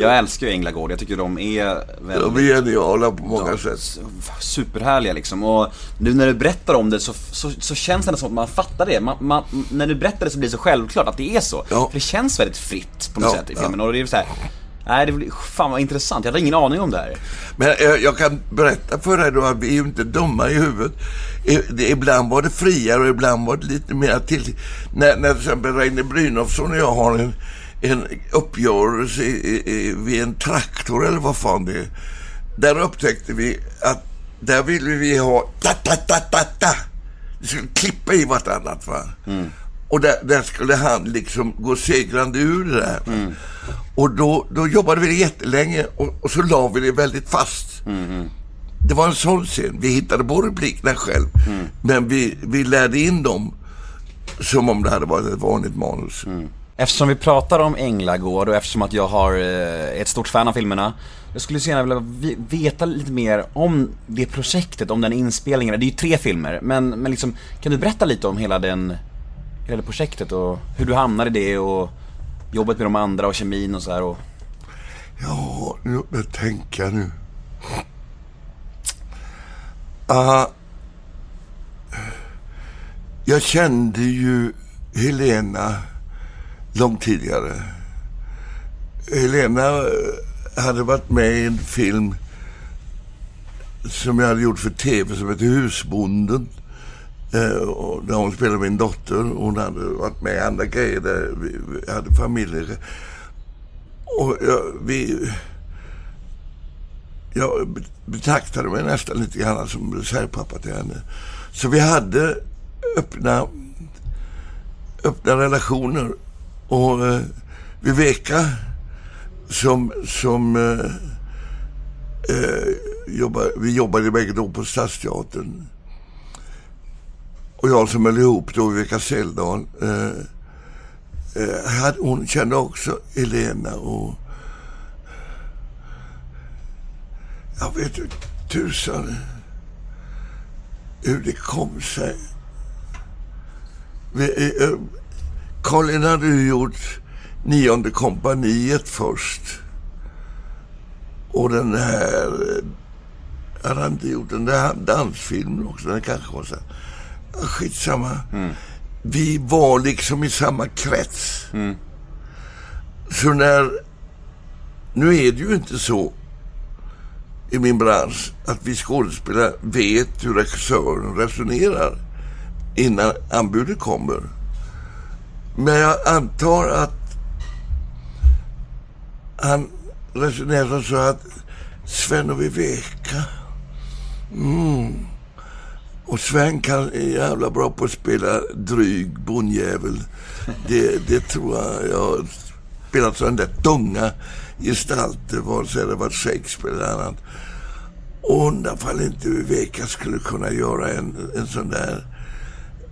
Jag älskar ju Änglagård, jag tycker de är väldigt De är geniala på många Ja, sätt. Superhärliga liksom. Och nu när du berättar om det så, så, så känns det som att man fattar det. Man, man, när du berättar det så blir det så självklart att det är så. Ja. För det känns väldigt fritt på något Ja, sätt i filmen. Och det är så här, nej det blir, fan vad intressant. Jag hade ingen aning om det här. Men eh, jag kan berätta för dig då att vi är ju inte dumma i huvudet. Ibland var det friare och ibland var det lite mer till. När, när till exempel Reine Brynolfsson och jag har en, en uppgörelse i, i, vid en traktor eller vad fan det är. Där upptäckte vi att där ville vi ha ta ta ta ta ta. Det skulle klippa i vartannat va. Och där, där skulle han liksom gå segrande ur det där. va. Och då, då jobbade vi jättelänge och, och så la vi det väldigt fast. Det var en sån scen. Vi hittade på replikerna själv. Men vi, vi lärde in dem som om det hade varit ett vanligt manus. Eftersom vi pratar om Änglagård och eftersom att jag har eh, ett stort fan av filmerna. Jag skulle så gärna vilja vi- veta lite mer om det projektet, om den inspelningen. Det är ju tre filmer, men, men liksom, kan du berätta lite om hela den, hela det projektet och hur du hamnade i det och jobbet med de andra och kemin och så här och... Ja, mig tänka nu. Uh, jag kände ju Helena långt tidigare. Helena eh, hade varit med i en film som jag hade gjort för tv som heter Husbonden. Eh, där hon spelade min dotter. Hon hade varit med i andra grejer där vi, vi hade familjer. Och jag, vi... Jag betraktade mig nästan lite grann som reservpappa till henne. Så vi hade öppna, öppna relationer. Och eh, Viveka som, som eh, eh, jobba, vi jobbade bägge då på Stadsteatern. Och jag som höll ihop då, Viveka Seldahl, eh, eh hon kände också Elena och... Jag vet inte tusan hur det kom sig. Vi, eh, Colin hade ju gjort Nionde kompaniet först. Och den här... eh, Hade han inte gjort den där dansfilmen också? Den kanske var så här. Skitsamma. Vi var liksom i samma krets. Så när... Nu är det ju inte så i min bransch att vi skådespelare vet hur regissören resonerar innan anbudet kommer. Men jag antar att han resonerar så att Sven och Viveka. Mm. Och Sven kan är jävla bra på att spela dryg bondjävel. Det, det tror jag. Jag har spelat sån där tunga gestalter, vare sig det varit Shakespeare eller annat. Och undrar ifall inte Viveka skulle kunna göra en, en sån där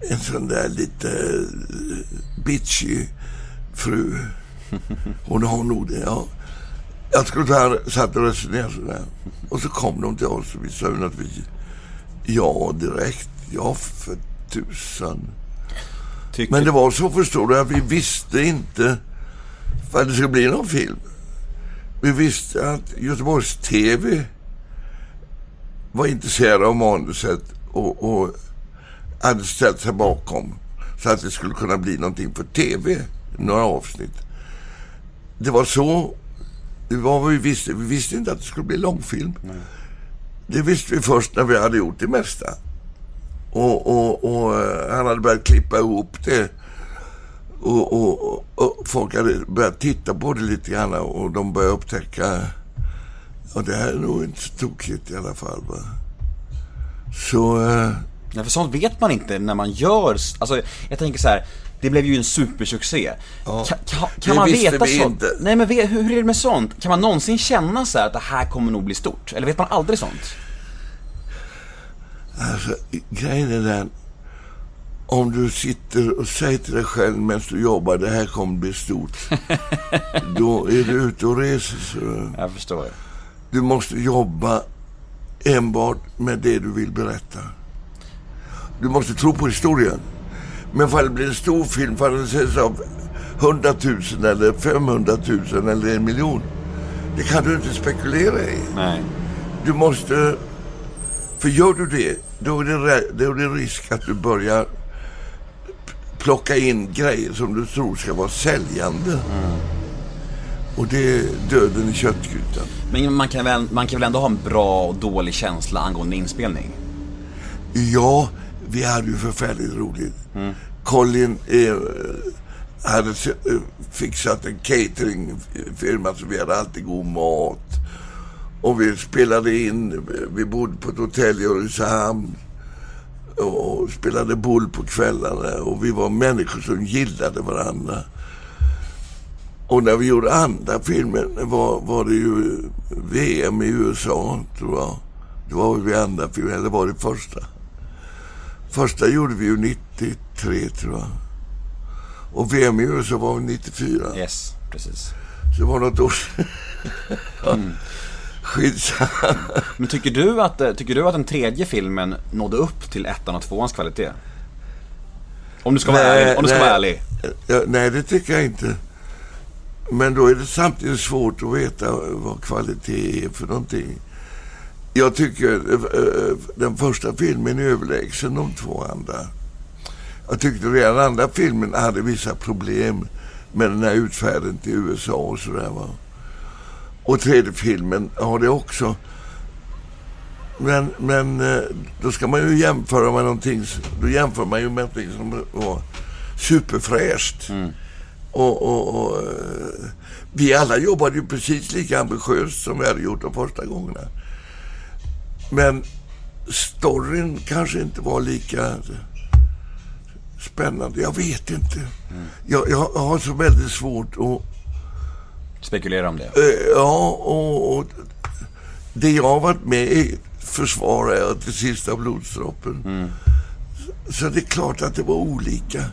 en sån där lite eh, bitchy fru. Hon har nog det, ja. Jag skulle ta satt och resonerade sådär. Och så kom de till oss och vi sa ju naturligtvis ja direkt. Ja, för tusan. Tycker, Men det var så förstår du att vi visste inte vad det skulle bli någon film. Vi visste att Göteborgs TV var intresserad av manuset och, och hade ställt sig bakom så att det skulle kunna bli någonting för TV, några avsnitt. Det var så, det var vad vi visste. Vi visste inte att det skulle bli långfilm. Det visste vi först när vi hade gjort det mesta. Och, och, och eh, han hade börjat klippa ihop det. Och, och, och, folk hade börjat titta på det lite grann och de började upptäcka och det här är nog inte så tokigt i alla fall. Va? Så... eh, Ja, för sånt vet man inte när man gör, alltså jag tänker så här. Det blev ju en supersuccé. Ja. Kan, kan, Det man visste veta vi sånt? inte. Nej men hur är det med sånt? Kan man någonsin känna så här att det här kommer nog bli stort? Eller vet man aldrig sånt? Alltså, grejen är den. Om du sitter och säger till dig själv medan du jobbar, det här kommer bli stort. [laughs] då är du ute och reser. Så Jag förstår. du måste jobba enbart med det du vill berätta. Du måste tro på historien. Men för det blir en stor film, för den ses av 100 000 eller 500 000 eller en miljon. Det kan du inte spekulera i. Nej. Du måste... För gör du det, då är det, då är det risk att du börjar plocka in grejer som du tror ska vara säljande. Och det är döden i köttgrytan. Men man kan, väl, man kan väl ändå ha en bra och dålig känsla angående inspelning? Ja, vi hade ju förfärligt roligt. Colin eh, hade eh, fixat en cateringfirma så vi hade alltid god mat. Och vi spelade in, vi bodde på ett hotell i Ulricehamn. Och spelade boll på kvällarna och vi var människor som gillade varandra. Och när vi gjorde andra filmen var, var det ju VM i USA, tror jag. Det var väl andra filmen, eller var det första? Första gjorde vi ju 93, tror jag. Och VM i USA var väl 94. Yes, precis. Så det var något år sedan. [laughs] Skitsamma. Men tycker du, att, eh, tycker du att den tredje filmen nådde upp till ettan och tvåans kvalitet? Om du ska vara ärlig. Om du ska nej. vara ärlig. Nej, det tycker jag inte. Men då är det samtidigt svårt att veta vad kvalitet är för någonting. Jag tycker eh, den första filmen är överlägsen de två andra. Jag tyckte redan andra filmen hade vissa problem med den här utfärden till USA och sådär va. Och tredje filmen har det också. Men, men eh, då ska man ju jämföra med någonting, då jämför man ju med någonting som var superfräscht. Och, och, och, eh, vi alla jobbade ju precis lika ambitiöst som vi hade gjort de första gångerna. Men storyn kanske inte var lika spännande. Jag vet inte. Jag, jag har så väldigt svårt att Spekulera om det. Eh, Ja, och, och det jag har varit med i försvarar jag till sista blodsdroppen. Så det är klart att det var olika.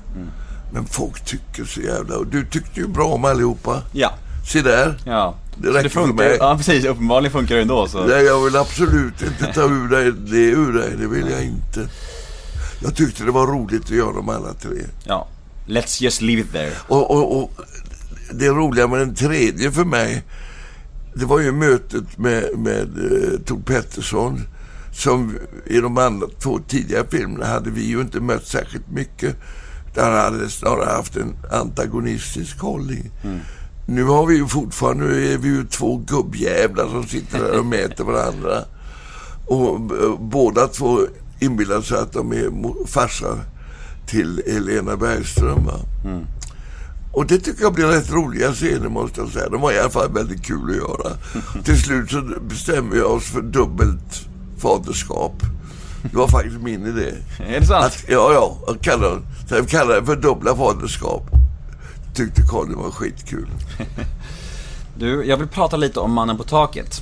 Men folk tycker så jävla... Och du tyckte ju bra om allihopa. Ja. Se där. Ja. Det räcker för funkar, mig. Ja, precis. Uppenbarligen funkar det ändå. Så. Nej, jag vill absolut inte ta ur dig det ur dig. Det vill jag inte. Jag tyckte det var roligt att göra dem alla tre. Ja. Let's just leave it there. Och, och, och det roliga med den tredje för mig, det var ju mötet med, med uh, Tor Pettersson. Som i de andra två tidigare filmerna hade vi ju inte mött särskilt mycket. Där hade snarare haft en antagonistisk hållning. Nu har vi ju fortfarande, nu är vi ju två gubbjävlar som sitter där och mäter varandra. Och eh, båda två inbillar sig att de är farsar till Helena Bergström. Va? Och det tycker jag blir rätt roliga scener måste jag säga. De var i alla fall väldigt kul att göra. [laughs] Till slut så bestämmer vi oss för dubbelt faderskap. Det var faktiskt min idé. Är det sant? Att, ja, ja, jag kallar, så jag kallar det för dubbla faderskap. Tyckte det var skitkul. [laughs] Du, jag vill prata lite om Mannen på taket.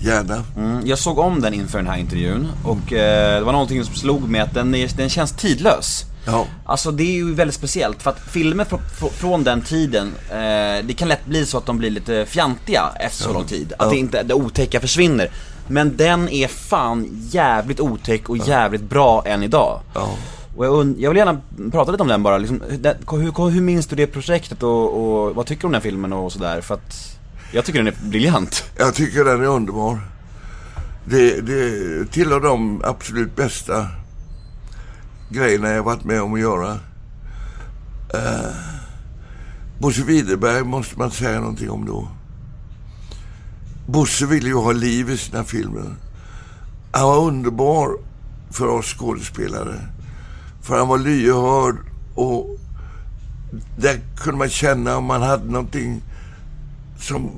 Gärna. Mm, jag såg om den inför den här intervjun och eh, det var någonting som slog mig att den, är, den känns tidlös. Ja. Alltså det är ju väldigt speciellt för att filmer fr fr från den tiden, eh, det kan lätt bli så att de blir lite fjantiga efter så lång tid. Att det inte, det otäcka försvinner. Men den är fan jävligt otäck och jävligt bra än idag. Och jag, jag vill gärna prata lite om den bara, liksom, hur, den- hur, hur minns du det projektet och, och vad tycker du om den filmen och sådär? För att jag tycker den är briljant. Jag tycker den är underbar. Det, det tillhör de absolut bästa grejerna jag varit med om att göra. Uh, Bosse Widerberg måste man säga någonting om då. Bosse ville ju ha liv i sina filmer. Han var underbar för oss skådespelare. För han var lyhörd och där kunde man känna om man hade någonting som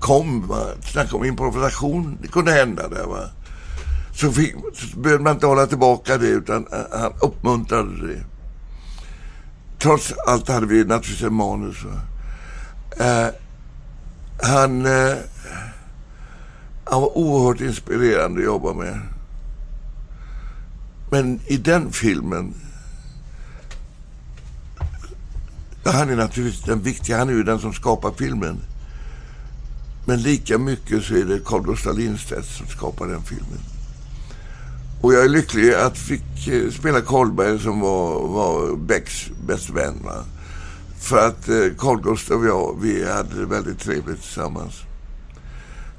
kom. Va? Snacka om improvisation. Det kunde hända där. Va? Så, fick, så behövde man inte hålla tillbaka det utan eh, han uppmuntrade det. Trots allt hade vi naturligtvis en manus. Eh, han, eh, han var oerhört inspirerande att jobba med. Men i den filmen han är naturligtvis den viktiga. Han är ju den som skapar filmen. Men lika mycket så är det Carl Gustaf Lindstedt som skapar den filmen. Och jag är lycklig att fick eh, spela Karlberg som var, var Becks bästa vän. Va? För att eh, Carl Gustaf och jag, vi hade det väldigt trevligt tillsammans.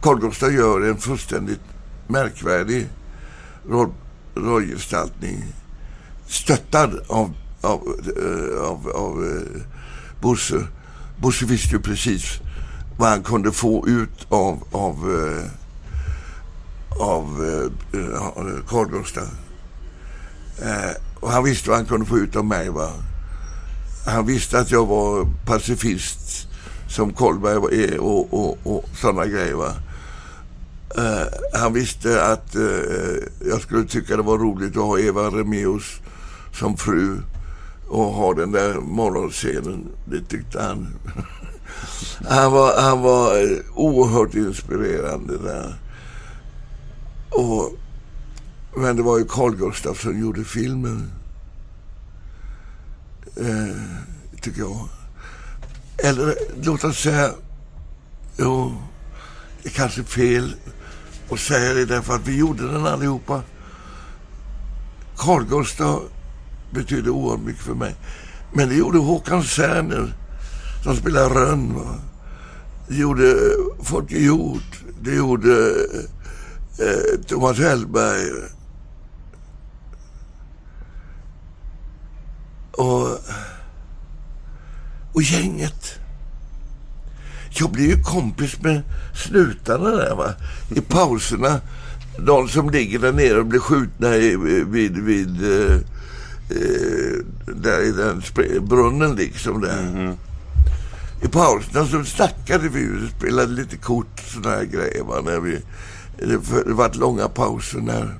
Carl Gustaf gör en fullständigt märkvärdig roll, rollgestaltning. Stöttad av, av, eh, av, av Bosse. Bosse visste ju precis vad han kunde få ut av, av, av eh, eh Carl Gustaf. Eh, och han visste vad han kunde få ut av mig. Va? Han visste att jag var pacifist som Kolberg är eh, och, och, och sådana grejer. Va? Eh, han visste att eh, jag skulle tycka det var roligt att ha Eva Remeus som fru och ha den där morgonscenen. Det tyckte han. [laughs] han var, han var oerhört inspirerande där. Och, men det var ju Carl Gustaf som gjorde filmen. Eh, tycker jag. Eller låt oss säga, jo, det är kanske fel att säga det därför att vi gjorde den allihopa. Carl Gustaf betydde oerhört mycket för mig. Men det gjorde Håkan Särner som spelar Rönn. Va? Det gjorde Folke Hjort. Det gjorde eh, Thomas Hellberg. Och, och gänget. Jag blev ju kompis med snutarna där va. I pauserna. De som ligger där nere och blir skjutna i, vid, vid eh, eh, där i den brunnen liksom där. I pauserna så snackade vi ju, spelade lite kort och sådana här grejer va. När vi, det, för, det var långa pauser när,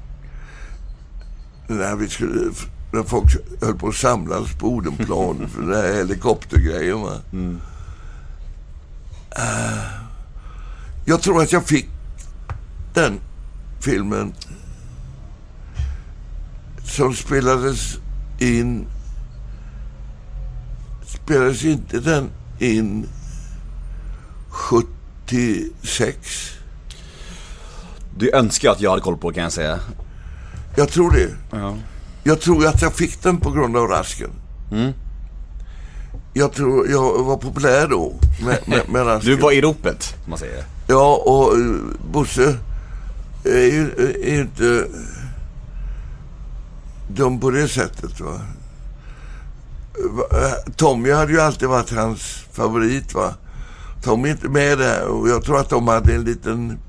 när vi skulle, när folk höll på att samlas på Odenplan [laughs] för den här helikoptergrejen va. Eh, jag tror att jag fick den filmen som spelades in spelades inte den in 76? Du önskar att jag hade koll på kan jag säga. Jag tror det. Ja. Jag tror att jag fick den på grund av rasken. Mm. Jag tror jag var populär då med, med, [laughs] med rasken. Du var i ropet, om man säger. Ja, och uh, Bosse är ju är inte dum på det sättet. Va? Va- eh, Tommy hade ju alltid varit hans favorit. va. Tommy är inte med där och jag tror att de hade en liten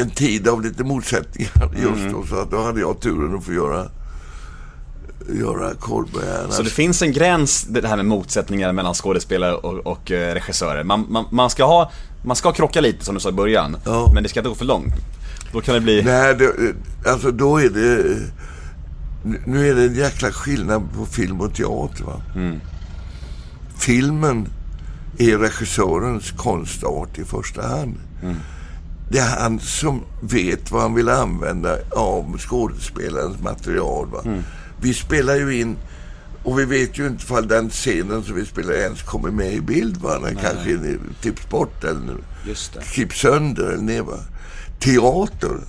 en tid av lite motsättningar just då. Så att då hade jag turen att få göra göra Kolberg. Så det finns en gräns, det här med motsättningar mellan skådespelare och, och eh, regissörer. Man, man, man, ska ha, man ska krocka lite som du sa i början, Ja. men det ska inte gå för långt. Då kan det bli... Nej, det, alltså då är det... Nu är det en jäkla skillnad på film och teater. Va? Filmen är regissörens konstart i första hand. Det är han som vet vad han vill använda av skådespelarens material. Va? Vi spelar ju in och vi vet ju inte ifall den scenen som vi spelar ens kommer med i bild. Va? Den kanske är tipps bort eller klipps sönder eller ner. Va? Teater,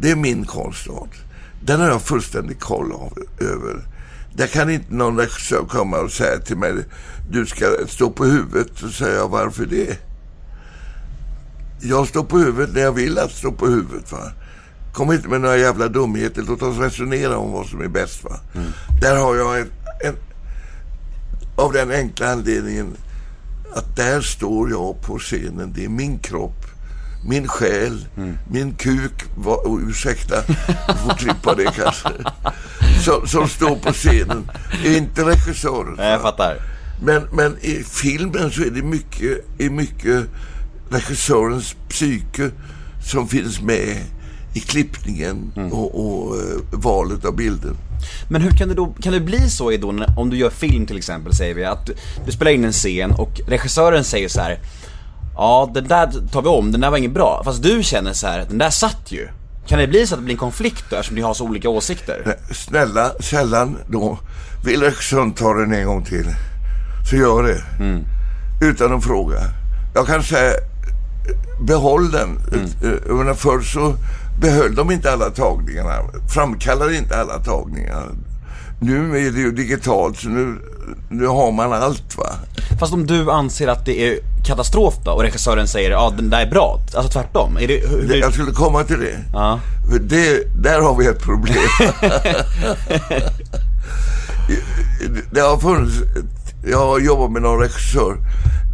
det är min konstart. Den har jag fullständig koll av, över. Där kan inte någon regissör komma och säga till mig du ska stå på huvudet. Säger jag varför det? Jag står på huvudet när jag vill att stå på huvudet. Va? Kom inte med några jävla dumheter. Låt oss resonera om vad som är bäst. Va? Där har jag en, en... Av den enkla anledningen att där står jag på scenen. Det är min kropp, min själ, min kuk. Va, oh, ursäkta, jag får klippa det kanske. Som, som står på scenen. Inte regissören. Nej, jag fattar. Men, men i filmen så är det mycket, är mycket regissörens psyke som finns med i klippningen och, och eh, valet av bilder. Men hur kan det då, kan det bli så då, när- om du gör film till exempel säger vi, att du, du spelar in en scen och regissören säger så här. Ja, den där tar vi om, den där var inget bra. Fast du känner så här, den där satt ju. Kan det bli så att det blir en konflikt då, eftersom ni har så olika åsikter? Nej, Snälla, sällan då. Vill regissören ta den en gång till, så gör det. Utan att fråga. Jag kan säga, behåll den. Mm. Menar, förr så behöll de inte alla tagningarna. Framkallade inte alla tagningar. Nu är det ju digitalt, så nu, nu har man allt va. Fast om du anser att det är katastrof då och regissören säger ja den där är bra, alltså tvärtom. Är det, hur, jag skulle komma till det. ja. Det, där har vi ett problem. [laughs] det har funnits, jag har jobbat med någon regissör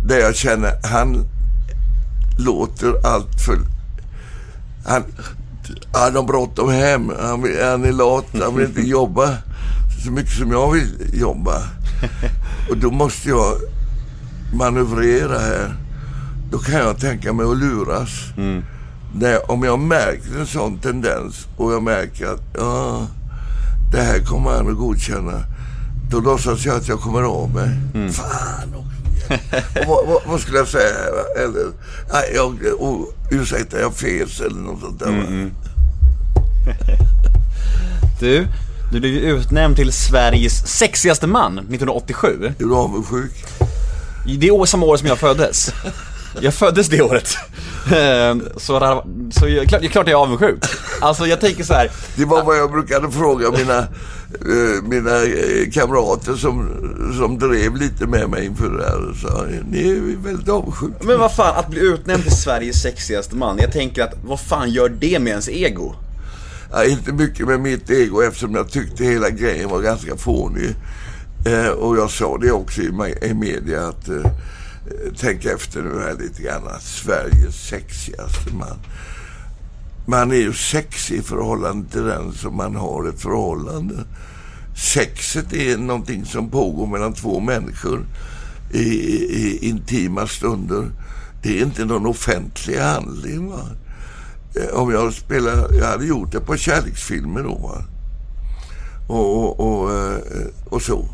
där jag känner han låter allt för... Han, han har bråttom hem, han, han är lat, han vill inte jobba så mycket som jag vill jobba. [laughs] Och då måste jag manövrera här. Då kan jag tänka mig att luras. När, om jag märker en sån tendens och jag märker att ja, det här kommer han att godkänna. Då låtsas jag att jag kommer av mig. Fan också. Vad, vad, vad skulle jag säga? Eller, nej, jag, oh, ursäkta, jag fes eller något sånt där. va? [laughs] Du, du blev utnämnd till Sveriges sexigaste man 1987. Är du avundsjuk? Det år, samma år som jag föddes. Jag föddes det året. Ehm, Så, så jag, klart, är jag är avundsjuk. Alltså jag tänker så här. Det var vad jag brukade fråga mina, mina eh, kamrater som, som drev lite med mig inför det här. Så, ni är väldigt avundsjuka. Men vad fan, att bli utnämnd till Sveriges sexigaste man. Jag tänker att, vad fan gör det med ens ego? Ja, inte mycket med mitt ego eftersom jag tyckte hela grejen var ganska fånig. Eh, och jag sa det också i, i media att eh, eh, tänk efter nu här lite grann. Sveriges sexigaste man. Man är ju sexig i förhållande till den som man har ett förhållande. Sexet är någonting som pågår mellan två människor i, i, i intima stunder. Det är inte någon offentlig handling. Va? Eh, om jag spelar, jag hade gjort ett par kärleksfilmer då va? Och, och, och, eh, och så.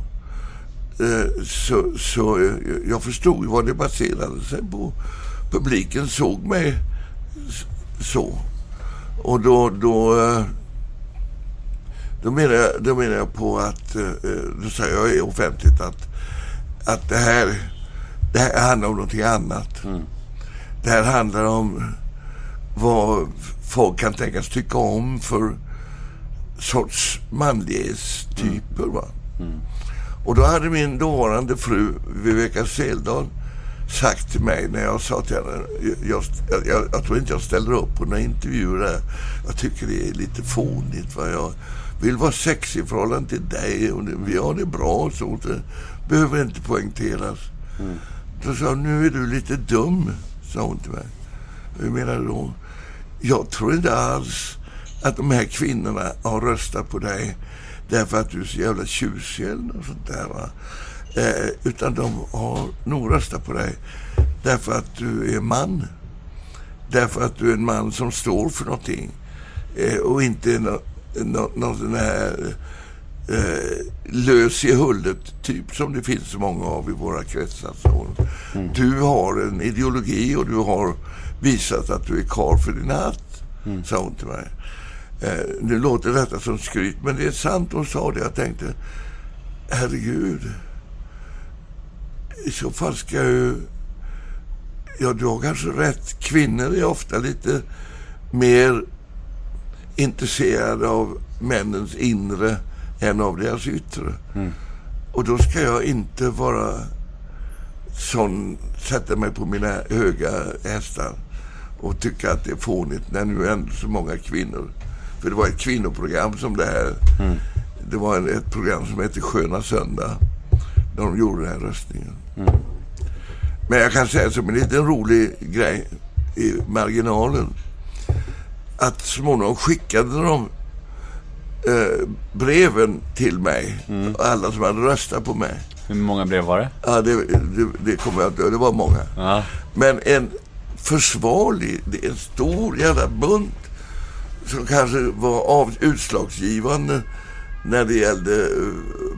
Eh, så, så jag förstod vad det baserade sig på. Publiken såg mig så. Och då, då, eh, Då menar jag, då menar jag på att, eh, då säger jag offentligt att, att det här, det här handlar om någonting annat. Det här handlar om vad folk kan tänkas tycka om för sorts manlighetstyper. Va? Och då hade min dåvarande fru Viveka Seldal sagt till mig när jag sa till henne, jag, jag, jag, jag tror inte jag ställer upp på några intervjuer. Jag tycker det är lite fånigt. Va? Jag vill vara sexig i förhållande till dig och vi har det bra så det behöver inte poängteras. Då sa hon, nu är du lite dum, sa hon till mig. Hur menar du då? Jag tror inte alls att de här kvinnorna har röstat på dig därför att du är så jävla tjusig eller något sånt där. Va? Eh, utan de har nog röstat på dig därför att du är man. Därför att du är en man som står för någonting. Eh, och inte någon nå, nå sån här eh, lös i hullet typ som det finns så många av i våra kretsar. Så. Du har en ideologi och du har visat att du är karl för din hatt, sa hon till mig. Eh, nu låter detta som skryt, men det är sant hon sa det. Jag tänkte, herregud. I så fall ska jag ju... Ja, du har kanske rätt. Kvinnor är ofta lite mer intresserade av männens inre än av deras yttre. Och då ska jag inte vara sån, sätta mig på mina höga hästar och tycka att det är fånigt när nu ändå så många kvinnor för det var ett kvinnoprogram som det här. Det var ett program som hette Sköna Söndag. När de gjorde den här röstningen. Men jag kan säga som en liten rolig grej i marginalen. Att småningom skickade de eh, breven till mig. Alla som hade röstat på mig. Hur många brev var det? Ja, det, det, det kommer jag inte. Det var många. Ja. Men en försvarlig, det är en stor jävla bunt som kanske var av, utslagsgivande när det gällde eh,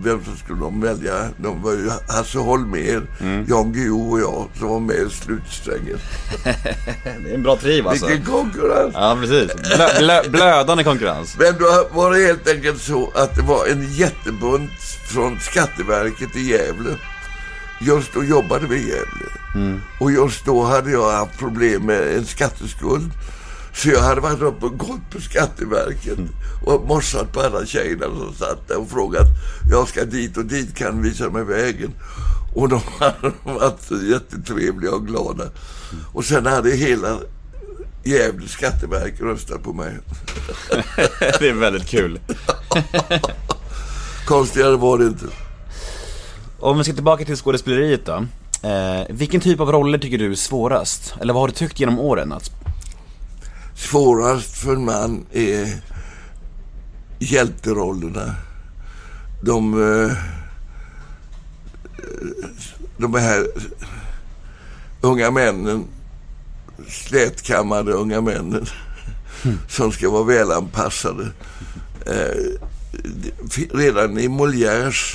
vem som skulle de välja. De var ju Hasse Holmér, Jan Guillou och jag som var med i slutsträngen. [laughs] Det är en bra triv alltså. Vilken konkurrens! Ja, precis. Blö, blö, blödande konkurrens. Men då var det helt enkelt så att det var en jättebunt från Skatteverket i Gävle. Just då jobbade vi i Gävle. Och just då hade jag haft problem med en skatteskuld. Så jag hade varit uppe och gått på Skatteverket och morsat på alla tjejerna som satt där och frågat. Jag ska dit och dit, kan visa mig vägen? Och de [laughs] hade varit så jättetrevliga och glada. Och sen hade hela Gävle Skatteverk röstat på mig. [laughs] Det är väldigt kul. [laughs] Konstigare var det inte. Om vi ska tillbaka till skådespeleriet då. Eh, vilken typ av roller tycker du är svårast? Eller vad har du tyckt genom åren? Att... svårast för en man är hjälterollerna. De, eh, de här unga männen, slätkammade unga männen som ska vara välanpassade. Eh, redan i Molières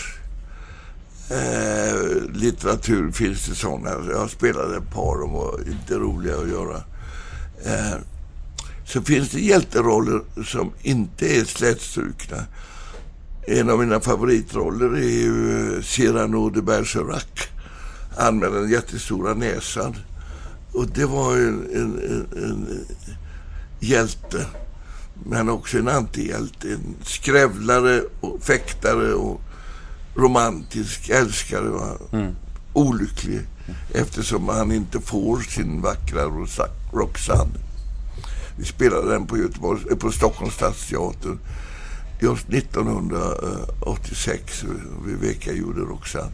eh, litteratur finns det sådana. Jag spelade ett par, de var inte roliga att göra. Eh, så finns det hjälteroller som inte är slätstrukna. En av mina favoritroller är ju Cyrano de Bergerac. Han med den jättestora näsan. Och det var ju en, en, en, en hjälte. Men också en antihjälte. En skrävlare och fäktare och romantisk älskare. Va? Olycklig. Eftersom han inte får sin vackra Roxanne. Vi spelade den på, Göteborg, eh, på Stockholms stadsteater just 1986. Viveka gjorde Roxanne.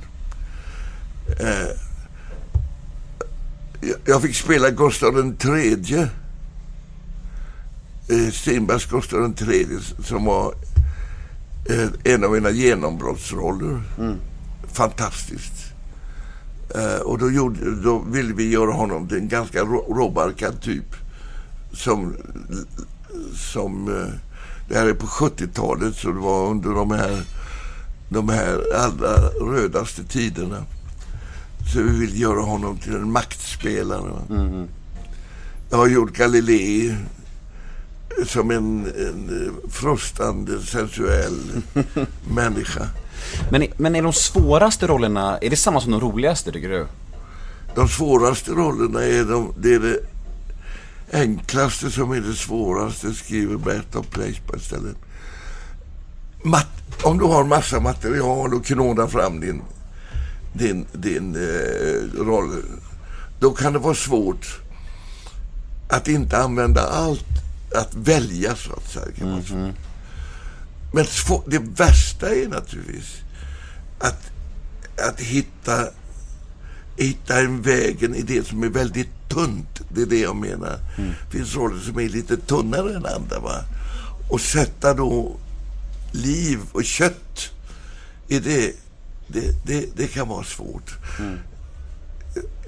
Eh, jag- fick spela Gustav den tredje. Eh, Strindbergs Gustav den tredje som var eh, en av mina genombrottsroller. Fantastiskt. Eh, och då, gjorde, då ville vi göra honom till en ganska råbarkad typ. Som, som eh, det här är på 70-talet så det var under de här, de här allra rödaste tiderna. Så vi vill göra honom till en maktspelare. va. Jag har gjort Galilei som en, en eh, frustande, sensuell [laughs] människa. Men, men är de svåraste rollerna, är det samma som de roligaste tycker du? De svåraste rollerna är, de, det, är det enklaste som är det svåraste, skriver Bertolt Brecht istället. Mat, om du har massa material och knådar fram din, din, din eh, roll, då kan det vara svårt att inte använda allt, att välja så att säga. Kan man säga. Men svå- det värsta är naturligtvis att, att hitta, hitta en vägen i det som är väldigt tunt. Det är det jag menar. Det finns roller som är lite tunnare än andra. Va? Och sätta då liv och kött i det, det, det, det kan vara svårt.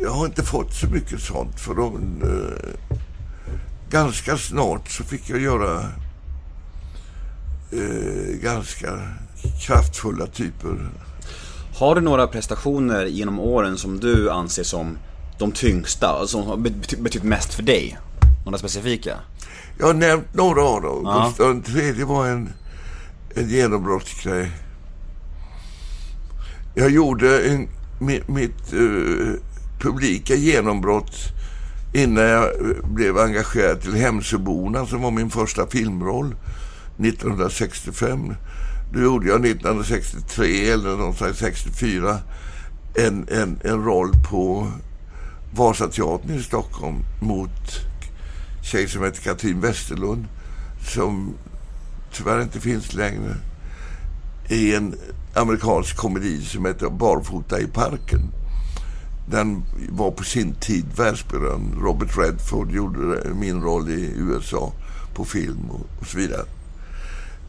Jag har inte fått så mycket sånt för de, eh, ganska snart så fick jag göra eh, ganska kraftfulla typer. Har du några prestationer genom åren som du anser som de tyngsta, som har bety- betytt mest för dig? Några specifika? Jag har nämnt några av dem. Ja. Gustav III var en, en genombrottsgrej. Jag gjorde en, mitt, mitt eh, publika genombrott innan jag eh, blev engagerad till Hemsöborna som var min första filmroll 1965. Då gjorde jag 1963 eller någonstans 64 en, en, en roll på Vasateatern i Stockholm mot tjej som heter Katrin Westerlund som tyvärr inte finns längre i en amerikansk komedi som heter Barfota i parken. Den var på sin tid världsberömd. Robert Redford gjorde min roll i USA på film och, så vidare.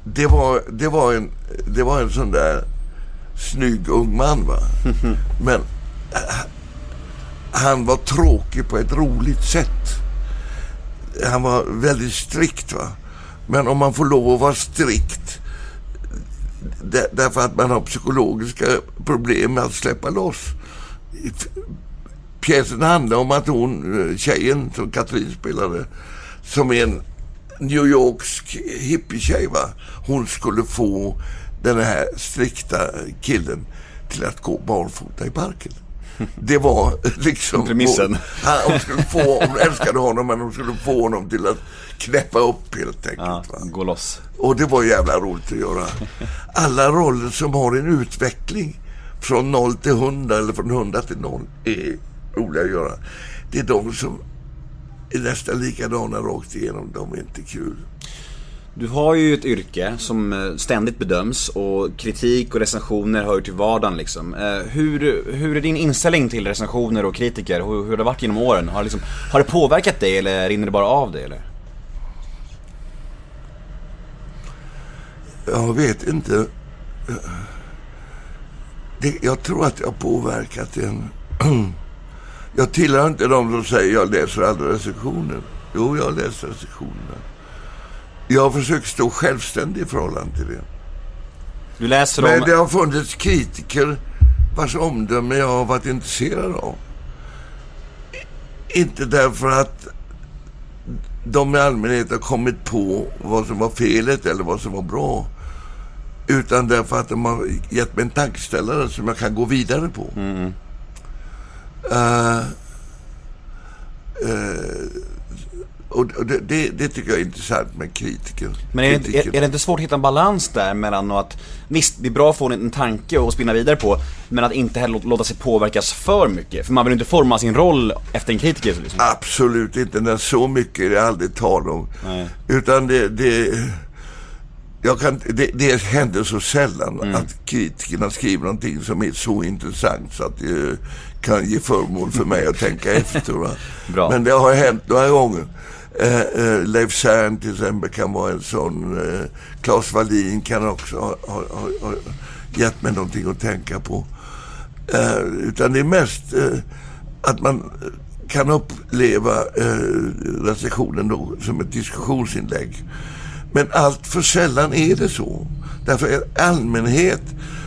Det var, det, var en, det var en sån där snygg ung man va. [laughs] Men han var tråkig på ett roligt sätt han var väldigt strikt. va. Men om man får lov att vara strikt där, därför att man har psykologiska problem med att släppa loss. Pjäsen handlar om att hon, eh, tjejen som Katrin spelade, som är en New Yorksk hippietjej, va? hon skulle få den här strikta killen till att gå barfota i parken. Det var liksom... Premissen. Han, hon, skulle få, hon älskade honom men hon skulle få honom till att knäppa upp helt enkelt. Ja, gå loss. Och det var jävla roligt att göra. Alla roller som har en utveckling från 0 till 100 eller från 100 till 0 är roliga att göra. Det är de som är nästan likadana rakt igenom. De är inte kul. Du har ju ett yrke som eh, ständigt bedöms och kritik och recensioner hör ju till vardagen liksom. Eh, hur, hur är din inställning till recensioner och kritiker? Hur, hur har det varit genom åren? Har, liksom, har det påverkat dig eller rinner det bara av dig eller? Jag vet inte. Det, jag tror att jag har påverkat en... [clears throat] Jag tillhör inte de som säger jag läser alla recensioner. Jo, jag läser recensionerna. Jag har försökt stå självständig i förhållande till det. Du läser Men om... det har funnits kritiker vars omdöme jag har varit intresserad av. Inte därför att de i allmänhet har kommit på vad som var felet eller vad som var bra. Utan därför att de har gett mig en tankeställare som jag kan gå vidare på. Eh, eh, och och det, det, det tycker jag är intressant med kritiker. Men är det, är, är det inte svårt att hitta en balans där mellan att Visst, det är bra att få en, en tanke och spinna vidare på Men att inte heller låta, sig påverkas för mycket För man vill inte forma sin roll efter en kritiker liksom. Absolut inte. När så mycket är det aldrig tal om. Nej. Utan det, det, jag kan, det, det händer så sällan Mm. att kritikerna skriver någonting som är så intressant så att det kan ge föremål för mig att tänka efter. [laughs] Men det har hänt några gånger. Eh, eh, Leif Cern till exempel kan vara en sån. Eh, Claes Wallin kan också ha, ha, ha, gett mig någonting att tänka på. Eh, utan det är mest eh, att man kan uppleva eh, recensionen då som ett diskussionsinlägg. Men allt för sällan är det så. Därför i allmänhet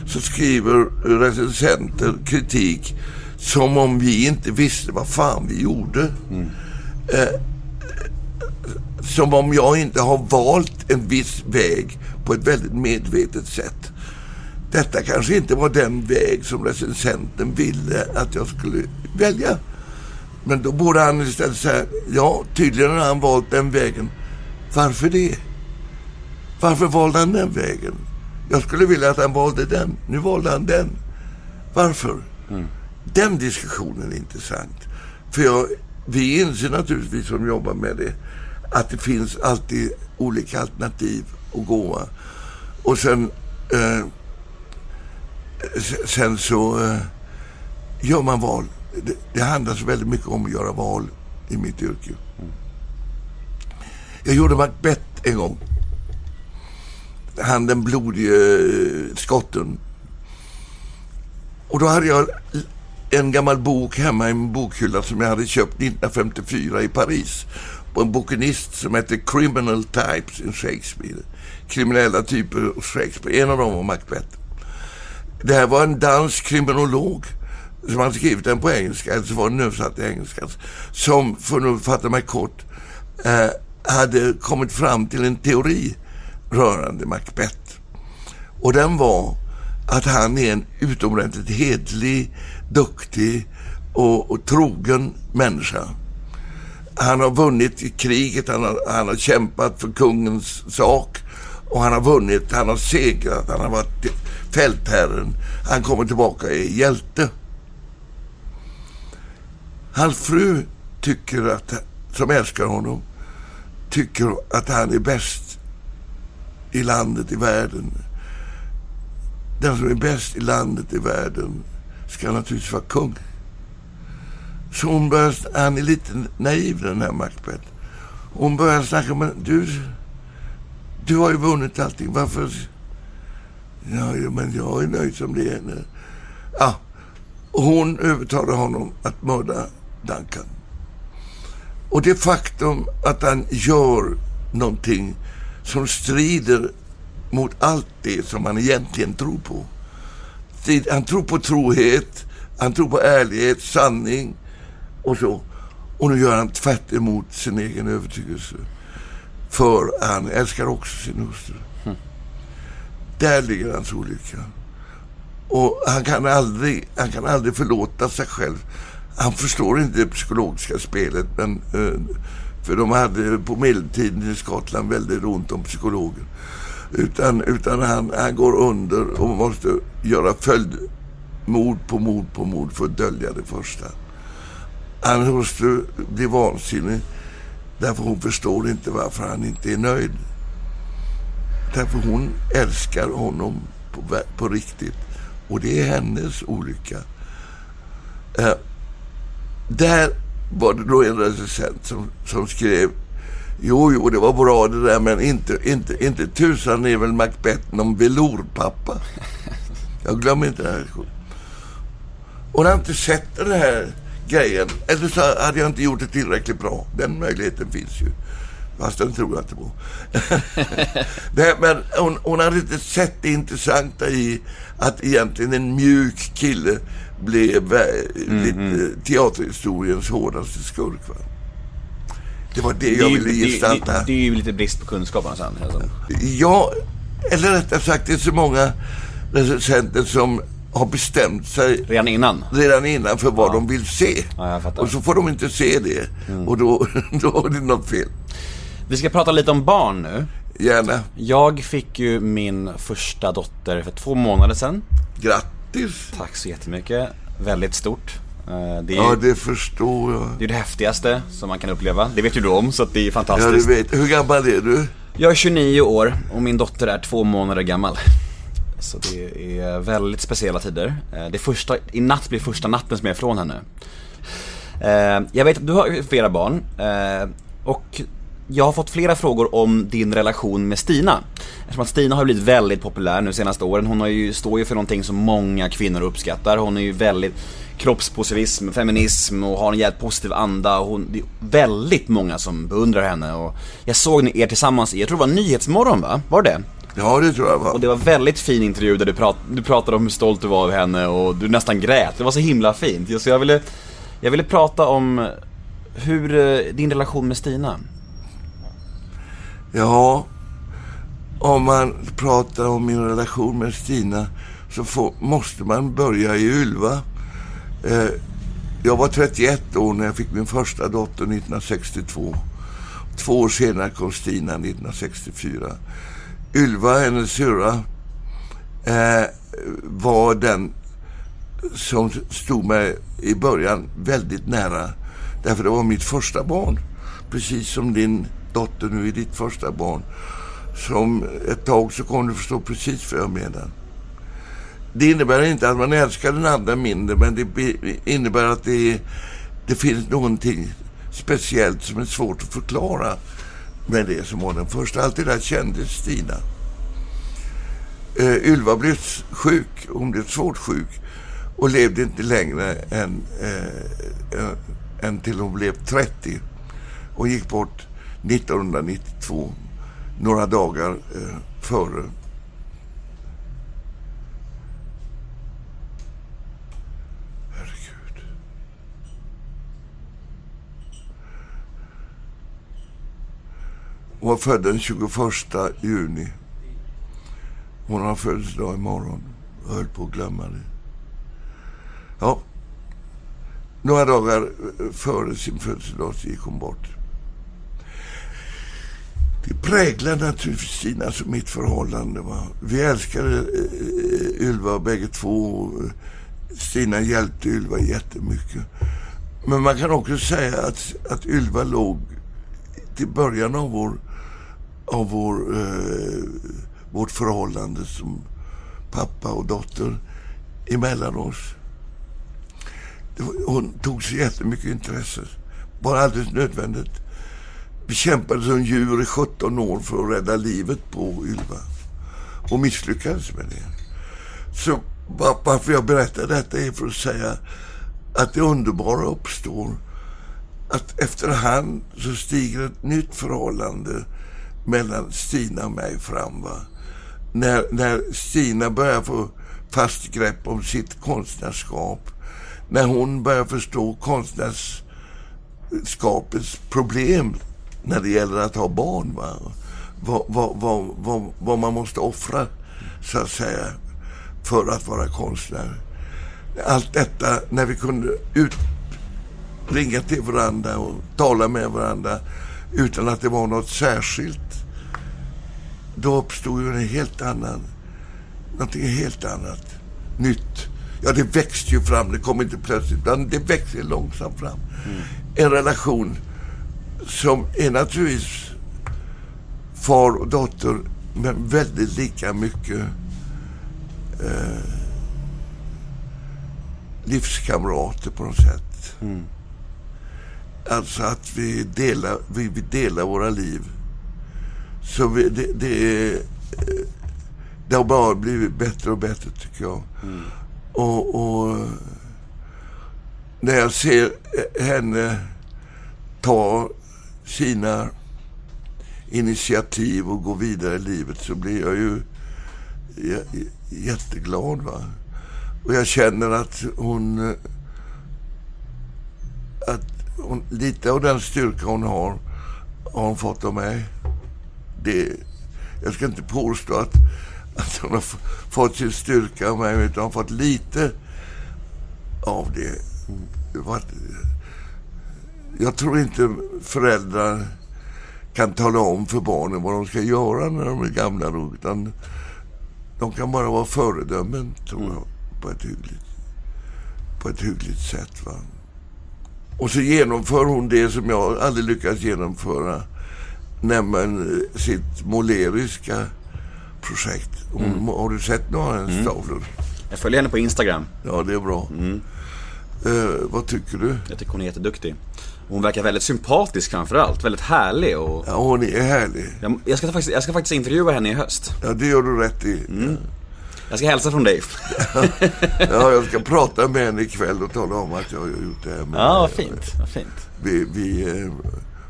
så skriver recensenter kritik som om vi inte visste vad fan vi gjorde. Eh, som om jag inte har valt en viss väg på ett väldigt medvetet sätt. Detta kanske inte var den väg som recensenten ville att jag skulle välja. Men då borde han istället säga, ja tydligen har han valt den vägen. Varför det? Varför valde han den vägen? Jag skulle vilja att han valde den. Nu valde han den. Varför? Den diskussionen är intressant. För jag, vi inser naturligtvis som jobbar med det att det finns alltid olika alternativ att gå. Och sen, eh, sen så eh, gör man val. Det, det handlar så väldigt mycket om att göra val i mitt yrke. Jag gjorde Macbeth en gång. Han den blodige eh, skotten. Och då hade jag en gammal bok hemma i en bokhylla som jag hade köpt 1954 i Paris. På en bokenist som hette Criminal Types in Shakespeare. Kriminella typer hos Shakespeare. En av dem var Macbeth. Det här var en dansk kriminolog som hade skrivit den på engelska, eller så var den översatt till engelska. Som, för att fatta mig kort, eh, hade kommit fram till en teori rörande Macbeth. Och den var att han är en utomordentligt hedlig, duktig och, och trogen människa. Han har vunnit i kriget, han har, han har kämpat för kungens sak och han har vunnit, han har segrat, han har varit fältherren. Han kommer tillbaka och är hjälte. Hans fru tycker att, som älskar honom, tycker att han är bäst i landet, i världen. Den som är bäst i landet, i världen, ska naturligtvis vara kung. Så hon börjar, han är lite naiv den här Macbeth. Hon börjar snacka, men du, du har ju vunnit allting, varför? Ja, men jag är nöjd som det är nu. Ja, hon övertalar honom att mörda Duncan. Och det faktum att han gör någonting som strider mot allt det som han egentligen tror på. Han tror på trohet, han tror på ärlighet, sanning och så. Och nu gör han tvärt emot sin egen övertygelse. För han älskar också sin hustru. Mm. Där ligger hans olycka. Och han kan, aldrig, han kan aldrig förlåta sig själv. Han förstår inte det psykologiska spelet. Men, för de hade på medeltiden i Skottland väldigt ont om psykologer. Utan, utan han, han går under och måste göra följdmord på mord på mord för att dölja det första. Hans hustru blir vansinnig därför hon förstår inte varför han inte är nöjd. Därför hon älskar honom på, på riktigt. Och det är hennes olycka. Uh, där var det då en recensent som, som skrev Jo, jo, det var bra det där, men inte, inte, inte tusan är väl Macbeth någon velourpappa. [laughs] Jag glömmer inte det här. Och när jag inte sett den här grejen, eller så hade jag inte gjort det tillräckligt bra. Den möjligheten finns ju. Fast den tror jag inte på. [laughs] det, men hon, hon hade inte sett det intressanta i att egentligen en mjuk kille blev mm, lite mm. teaterhistoriens hårdaste skurk. Va? Det var det, det jag ville gestalta. Det, det, det, är ju lite brist på kunskap sen. Ja, eller rättare sagt, det är så många recensenter som har bestämt sig redan innan, redan innan för vad ja. de vill se. Ja, och så får de inte se det. Mm. Och då, [laughs] då är det något fel. Vi ska prata lite om barn nu. Gärna. Jag fick ju min första dotter för två månader sedan. Grattis! Tack så jättemycket. Väldigt stort. Eh, det är, ja, det förstår jag. Det är det häftigaste som man kan uppleva. Det vet ju du om, så det är fantastiskt. Ja, du vet. Hur gammal är du? Jag är 29 år och min dotter är två månader gammal. Så det är väldigt speciella tider. Eh, det första, I natt blir första natten som jag är ifrån henne. Eh, jag vet att du har flera barn eh, och jag har fått flera frågor om din relation med Stina. Eftersom att Stina har blivit väldigt populär nu senaste åren. Hon har ju, står ju för någonting som många kvinnor uppskattar. Hon är ju väldigt kroppspositivism, feminism och har en jävligt positiv anda. Och hon, det är väldigt många som beundrar henne. Och jag såg er tillsammans i, jag tror det var Nyhetsmorgon va? Var det Ja, det tror jag va. Och det var väldigt fin intervju där du, prat, du pratade om hur stolt du var över henne och du nästan grät. Det var så himla fint. Så jag ville, jag ville prata om hur, eh, din relation med Stina. Ja, om man pratar om min relation med Stina så får, måste man börja i Ylva. Eh, jag var 31 år när jag fick min första dotter 1962. Två år senare kom Stina 1964. Ylva, hennes syrra, eh, var den som stod mig i början väldigt nära. Därför det var mitt första barn. Precis som din dotter nu är ditt första barn. Som ett tag så kommer du förstå precis vad jag menar. Det innebär inte att man älskar den andra mindre, men det innebär att det, det finns någonting speciellt som är svårt att förklara med det som var den första. Allt det där kände Stina. Eh, Ylva blev sjuk, hon blev svårt sjuk och levde inte längre än, eh, eh än till hon blev 30. Hon gick bort 1992, några dagar eh, före Hon var född den 21 juni. Hon har födelsedag imorgon. Jag höll på att glömma det. Ja. Några dagar före sin födelsedag så gick hon bort. Det präglade naturligtvis Stina som mitt förhållande. Va? Vi älskade eh, eh, Ylva bägge två. Stina hjälpte Ylva jättemycket. Men man kan också säga att, att Ylva låg till början av vår av vår, eh, vårt förhållande som pappa och dotter emellan oss. Var, hon tog sig jättemycket intresse. Bara alldeles nödvändigt. Vi kämpade som djur i 17 år för att rädda livet på Ylva. Och misslyckades med det. Så varför jag berättar detta är för att säga att det underbara uppstår. Att efterhand så stiger ett nytt förhållande mellan Stina och mig fram. Va? När, när Stina börjar få fast grepp om sitt konstnärskap. När hon börjar förstå konstnärskapets problem när det gäller att ha barn. Va? Vad, vad, vad, vad, vad man måste offra, så att säga, för att vara konstnär. Allt detta, när vi kunde ut, ringa till varandra och tala med varandra utan att det var något särskilt. Då uppstod ju en helt annan, någonting helt annat, nytt. Ja, det växte ju fram, det kom inte plötsligt, utan det växte långsamt fram. Mm. En relation som är naturligtvis far och dotter, men väldigt lika mycket eh, livskamrater på något sätt. Mm. Alltså att vi delar, vi, vi delar våra liv. Så vi, det, det, det har bara blivit bättre och bättre tycker jag. Mm. Och, och, när jag ser henne ta sina initiativ och gå vidare i livet så blir jag ju jätteglad. Va? Och jag känner att hon att hon, lite av den styrka hon har, har hon fått av mig. Det, jag ska inte påstå att, att hon har fått sin styrka av mig, utan hon har fått lite av det. Jag tror inte föräldrar kan tala om för barnen vad de ska göra när de är gamla nog, utan de kan bara vara föredömen, tror jag, på ett hyggligt, på ett hyggligt sätt. Va? Och så genomför hon det som jag aldrig lyckats genomföra. Nämligen sitt måleriska projekt. Hon, mm. Har du sett några av hennes mm. tavlor? Jag följer henne på Instagram. Ja, det är bra. Mm. Uh, vad tycker du? Jag tycker hon är jätteduktig. Hon verkar väldigt sympatisk framförallt. Väldigt härlig och... Ja, hon är härlig. Jag, jag, ska, faktiskt, jag ska faktiskt intervjua henne i höst. Ja, det gör du rätt i. Mm. Jag ska hälsa från dig. [laughs] ja, jag ska prata med henne ikväll och tala om att jag har gjort det här. Med ja, vad fint. Vad fint. Vi, vi, eh,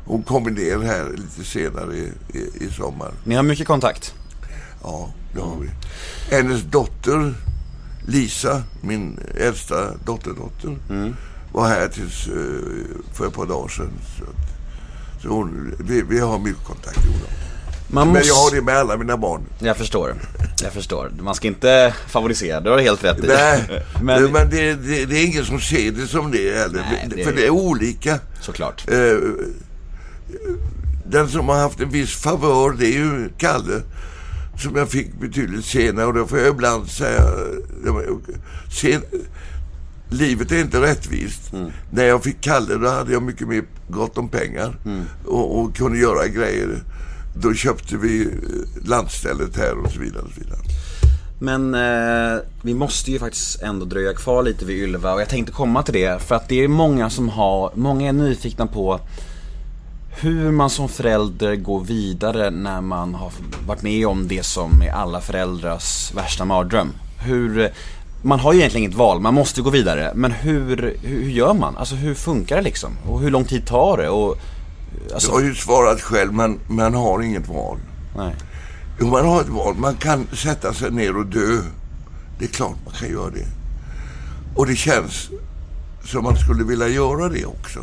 hon kommer ner här lite senare i, i, i sommar. Ni har mycket kontakt? Ja, det har vi. Hennes dotter Lisa, min äldsta dotterdotter, mm. var här tills, eh, för ett par dagar sedan. Så, så hon, vi, vi har mycket kontakt. Man Men måste... jag har det med alla mina barn. Jag förstår. Jag förstår. Man ska inte favorisera, det har du helt rätt i. Nej, [laughs] Men, men, men det, det, det är ingen som ser det som det heller. Nej, det- För det är olika. såklart. Eh, den som har haft en viss favör det är ju Kalle. Som jag fick betydligt senare och då får jag ibland säga sen, Livet är inte rättvist. När jag fick Kalle då hade jag mycket mer gott om pengar och, och kunde göra grejer. Då köpte vi eh, landstället här och så vidare. Och så vidare. Men eh, vi måste ju faktiskt ändå dröja kvar lite vid Ylva och jag tänkte komma till det för att det är många som har, många är nyfikna på hur man som förälder går vidare när man har varit med om det som är alla föräldrars värsta mardröm. Hur, man har ju egentligen inget val, man måste gå vidare. Men hur, hur, gör man? Alltså hur funkar det liksom? Och hur lång tid tar det? Och, alltså, Jag har ju svarat själv, men man har inget val. nej. Jo, man har ett val. Man kan sätta sig ner och dö. Det är klart man kan göra det. Och det känns som man skulle vilja göra det också.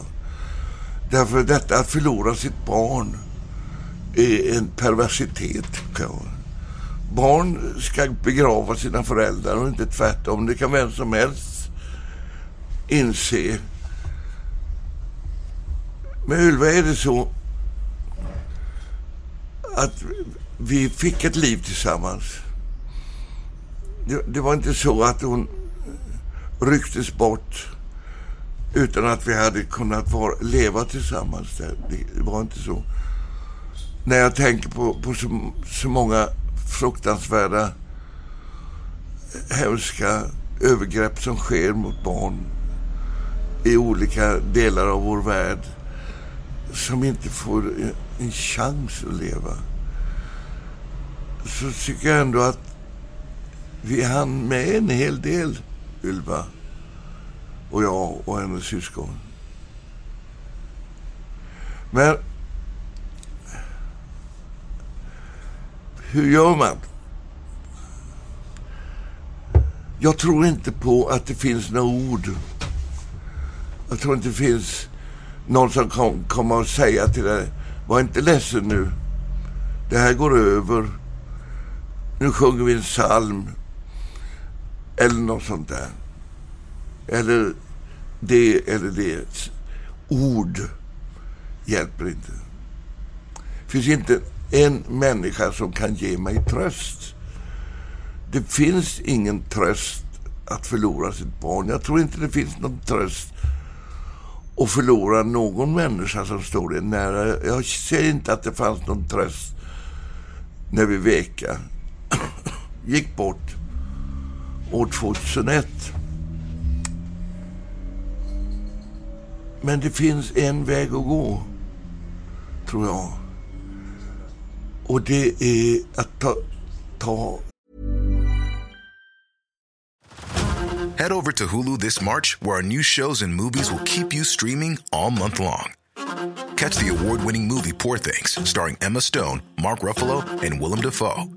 Därför att detta att förlora sitt barn är en perversitet, tycker jag. Barn ska begrava sina föräldrar och inte tvärtom. Det kan vem som helst inse. Med Ylva är det så att vi fick ett liv tillsammans. Det, det var inte så att hon rycktes bort utan att vi hade kunnat vara, leva tillsammans. Det, det var inte så. När jag tänker på, på så, så många fruktansvärda, hemska övergrepp som sker mot barn i olika delar av vår värld som inte får en chans att leva så tycker jag ändå att vi hann med en hel del, Ylva och jag och hennes syskon. Men hur gör man? Jag tror inte på att det finns några ord. Jag tror inte det finns någon som kom, att säga till dig, var inte ledsen nu. Det här går över. Nu sjunger vi en psalm. Eller något sånt där. Eller det eller det. Ord hjälper inte. Det finns inte en människa som kan ge mig tröst. Det finns ingen tröst att förlora sitt barn. Jag tror inte det finns någon tröst att förlora någon människa som står dig nära. Jag ser inte att det fanns någon tröst när vi veka [coughs] gick bort år 2001. Men det finns en väg att gå, tror jag. Och det är att ta, ta Head over to Hulu this March, where our new shows and movies will keep you streaming all month long. Catch the award winning movie Poor Things, starring Emma Stone, Mark Ruffalo, and Willem Dafoe.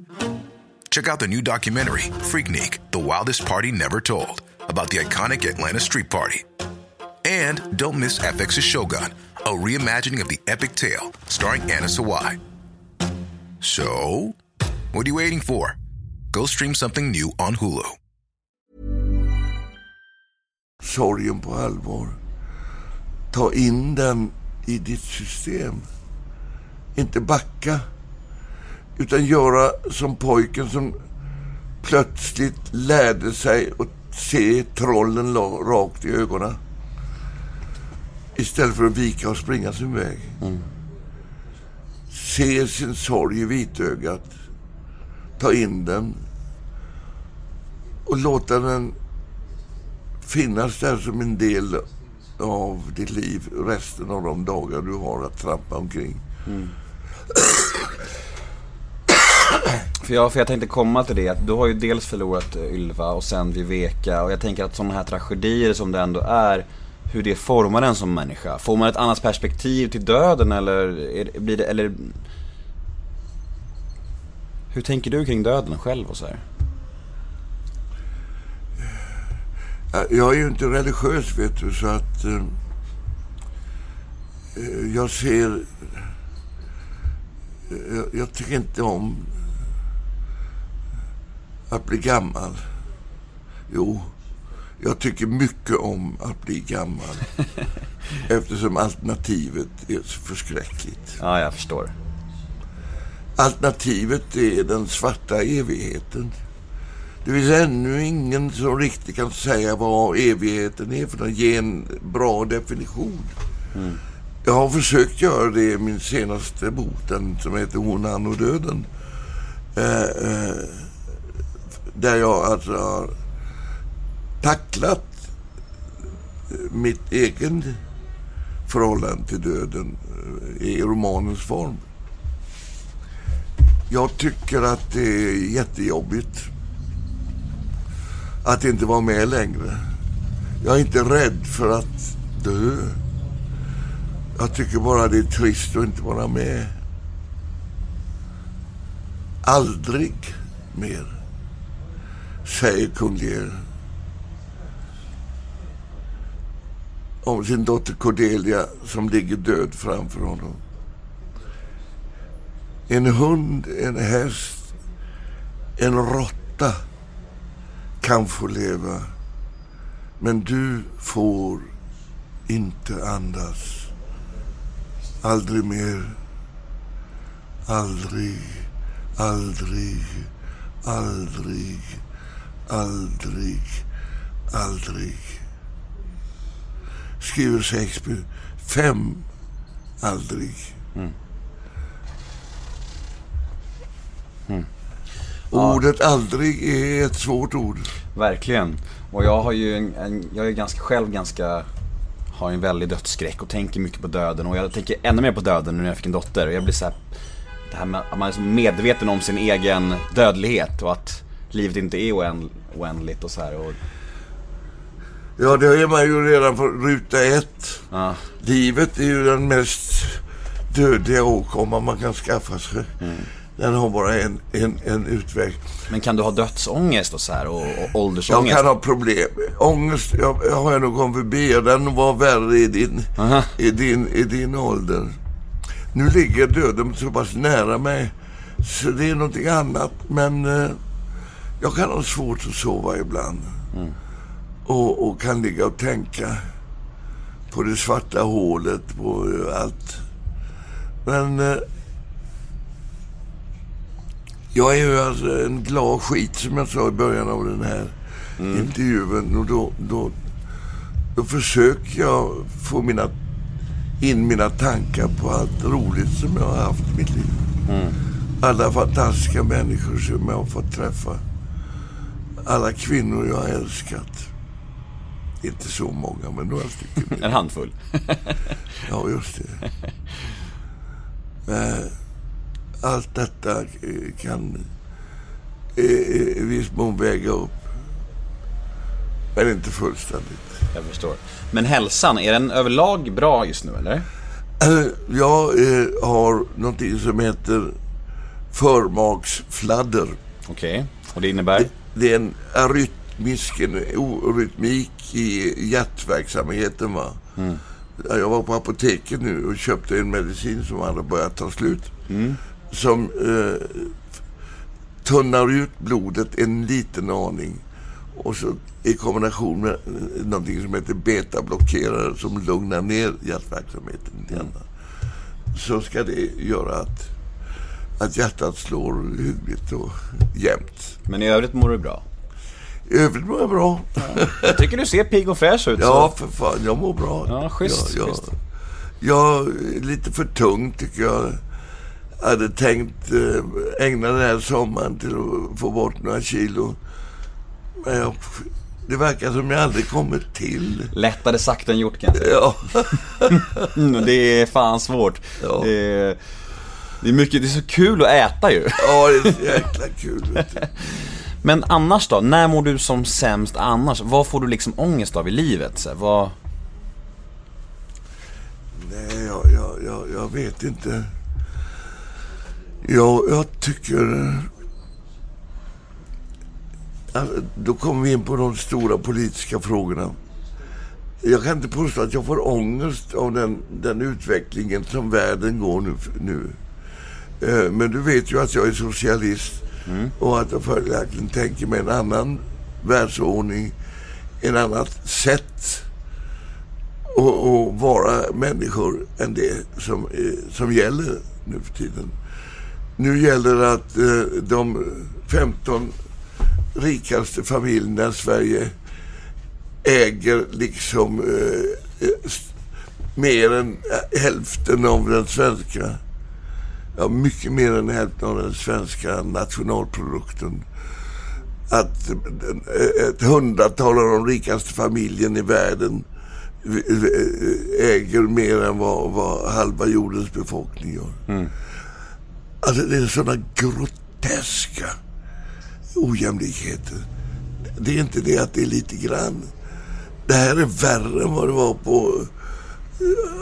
Check out the new documentary, Freaknik The Wildest Party Never Told, about the iconic Atlanta Street Party. And don't miss FX's Shogun, a reimagining of the epic tale, starring Anna Sawai. So, what are you waiting for? Go stream something new on Hulu. sorgen på allvar. Ta in den i ditt system. Inte backa. Utan göra som pojken som plötsligt lärde sig att se trollen rakt i ögonen. Istället för att vika och springa sin väg. Se sin sorg i vitögat. Ta in den. Och låta den finnas där som en del av ditt liv resten av de dagar du har att trampa omkring. För jag, för jag tänkte komma till det, att du har ju dels förlorat Ylva och sen Viveka och jag tänker att sådana här tragedier som det ändå är, hur det formar en som människa. Får man ett annat perspektiv till döden eller är, blir det, eller Hur tänker du kring döden själv och så här? Jag är ju inte religiös vet du så att eh, jag ser jag, jag tycker inte om att bli gammal. Jo, jag tycker mycket om att bli gammal. [laughs] eftersom alternativet är så förskräckligt. Ja, jag förstår. Alternativet är den svarta evigheten. Det finns ännu ingen som riktigt kan säga vad evigheten är för att ge en bra definition. Jag har försökt göra det i min senaste bok, den som heter Hon, han och döden. Eh, eh, där jag alltså har tacklat eh, mitt egen förhållande till döden eh, i romanens form. Jag tycker att det är jättejobbigt att inte vara med längre. Jag är inte rädd för att dö. Jag tycker bara det är trist att inte vara med. Aldrig mer, säger kung Lear om sin dotter Cordelia som ligger död framför honom. En hund, en häst, en råtta kan få leva. Men du får inte andas. Aldrig mer. Aldrig, aldrig, aldrig, aldrig, aldrig. Skriver Shakespeare. Fem aldrig. Ordet aldrig är ett svårt ord. Verkligen. Och jag har ju en, en, jag är ganska själv ganska, har en väldig dödsskräck och tänker mycket på döden. Och jag tänker ännu mer på döden nu när jag fick en dotter. Och jag blir så här, det här med att man är så medveten om sin egen dödlighet och att livet inte är oänd, oändligt och så här. Och, Ja, det är man ju redan på ruta ett. ja, Livet är ju den mest dödliga åkomma man kan skaffa sig. Den har bara en, en, en utväg. men kan du ha dödsångest och så här och, och Jag åldersångest? kan ha problem. Ångest jag, jag har jag nog kommit förbi och den var värre i din, Aha. i, din, i din ålder. Nu ligger döden så pass nära mig så det är någonting annat. Men eh, jag kan ha svårt att sova ibland. Och, och kan ligga och tänka på det svarta hålet, på allt. Men eh, jag är ju alltså en glad skit som jag sa i början av den här intervjun. Och då, då, då försöker jag få mina, in mina tankar på allt roligt som jag har haft i mitt liv. Alla fantastiska människor som jag har fått träffa. Alla kvinnor jag har älskat. Inte så många, men några stycken. En handfull. [laughs] Ja, just det. Eh, Allt detta eh, kan eh, i viss mån väga upp. Men inte fullständigt. Jag förstår. Men hälsan, är den överlag bra just nu eller? Jag har någonting som heter förmaksfladder. Okej. Och det innebär? Det är en arytmisk, en orytmik i hjärtverksamheten. Va? Ja, Jag var på apoteket nu och köpte en medicin som hade börjat ta slut. Som eh, tunnar ut blodet en liten aning. Och så i kombination med eh, någonting som heter betablockerare som lugnar ner hjärtverksamheten grann. Så ska det göra att, att hjärtat slår hyggligt och jämnt. Men i övrigt mår du bra? Övrigt mår jag bra. Jag tycker du ser pigg och fräsch ut. Ja, Så. för fan. Jag mår bra. Ja, schysst, Jag, jag, jag är lite för tung tycker jag. Jag hade tänkt eh, ägna den här sommaren till att få bort några kilo. Men jag, det verkar som jag aldrig kommer till. Lättare sagt än gjort kanske. Ja, [laughs] Mm, Det är fan svårt. Ja. Det, är, det är mycket, det är så kul att äta ju. ja det är så jäkla kul. [laughs] Men annars då? När mår du som sämst annars? Vad får du liksom ångest av i livet? Så här, vad... Nej, jag, jag, jag, jag vet inte. Jag, jag tycker... Alltså, då kommer vi in på de stora politiska frågorna. Jag kan inte påstå att jag får ångest av den, den utvecklingen som världen går nu. nu. Eh, men du vet ju att jag är socialist och att jag följaktligen tänker mig en annan världsordning, en annat sätt att vara människor än det som, eh, som gäller nu för tiden. Nu gäller det att eh, de 15 rikaste familjerna i Sverige äger liksom eh, eh mer än hälften av den svenska, ja mycket mer än hälften av den svenska nationalprodukten. Att eh, ett hundratal av de rikaste familjerna i världen eh, äger mer än vad, vad halva jordens befolkning gör. Alltså det är sådana groteska ojämlikheter. Det är inte det att det är lite grann. Det här är värre än vad det var på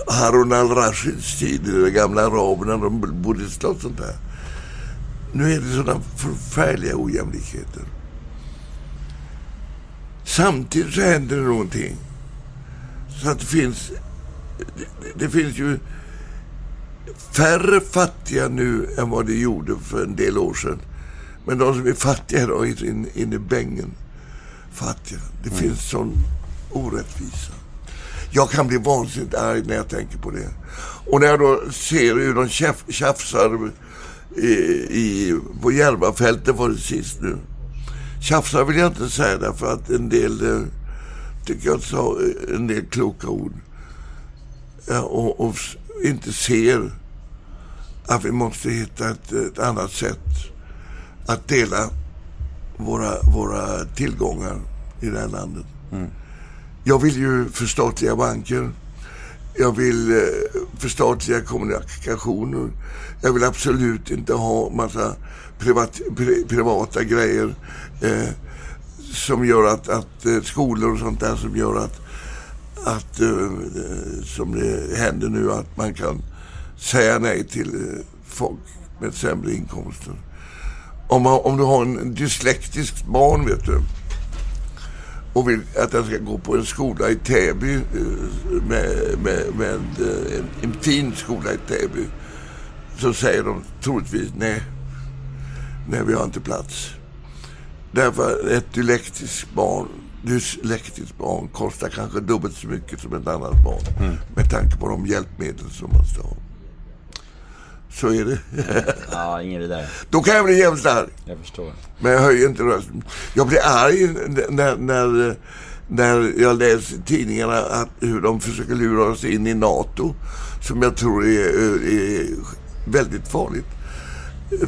Harun al-Rashids tid, de gamla araberna, de bodde i slott sånt där. Nu är det sådana förfärliga ojämlikheter. Samtidigt så händer det någonting. Så att det finns, det, finns ju färre fattiga nu än vad det gjorde för en del år sedan. Men de som är fattiga idag är in, in i bängen fattiga. Det finns sån orättvisa. Jag kan bli vansinnigt arg när jag tänker på det. Och när jag då ser hur de tjaf, tjafsar i, i, på Järvafältet var det sist nu. Tjafsar vill jag inte säga därför att en del eh, tycker jag sa eh, en del kloka ord. Ja, och, och inte ser att vi måste hitta ett, ett annat sätt att dela våra, våra tillgångar i det här landet. Mm. Jag vill ju förstatliga banker. Jag vill eh, förstatliga kommunikationer. Jag vill absolut inte ha massa privat, pri, privata grejer eh, som gör att, att eh, skolor och sånt där som gör att, att eh, som det händer nu, att man kan säga nej till eh, folk med sämre inkomster. Om, man, om du har en dyslektisk barn, vet du, och vill att den ska gå på en skola i Täby, eh, med, med, med eh, en, fin skola i Täby, så säger de troligtvis nej. Nej, vi har inte plats. Därför ett dyslektiskt barn, dyslektiskt barn kostar kanske dubbelt så mycket som ett annat barn. Med tanke på de hjälpmedel som man ska ha. Så är det. Ja, ingen vidare. Då kan jag bli jävligt arg. Jag förstår. Men jag höjer inte rösten. Jag blir arg när, när, när jag läser tidningarna att hur de försöker lura oss in i NATO. Som jag tror är, är väldigt farligt.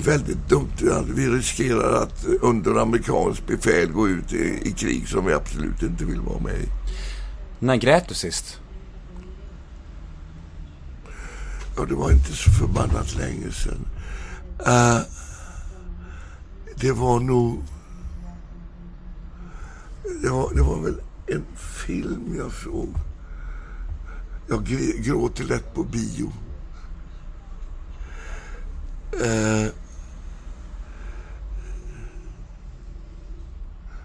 Väldigt dumt. Vi riskerar att under amerikanskt befäl gå ut i, i krig som vi absolut inte vill vara med i. När grät du sist? Och det var inte så förbannat länge sedan. Uh, det var nog... Det var, det var väl en film jag såg. Jag gr- gråter lätt på bio. Uh,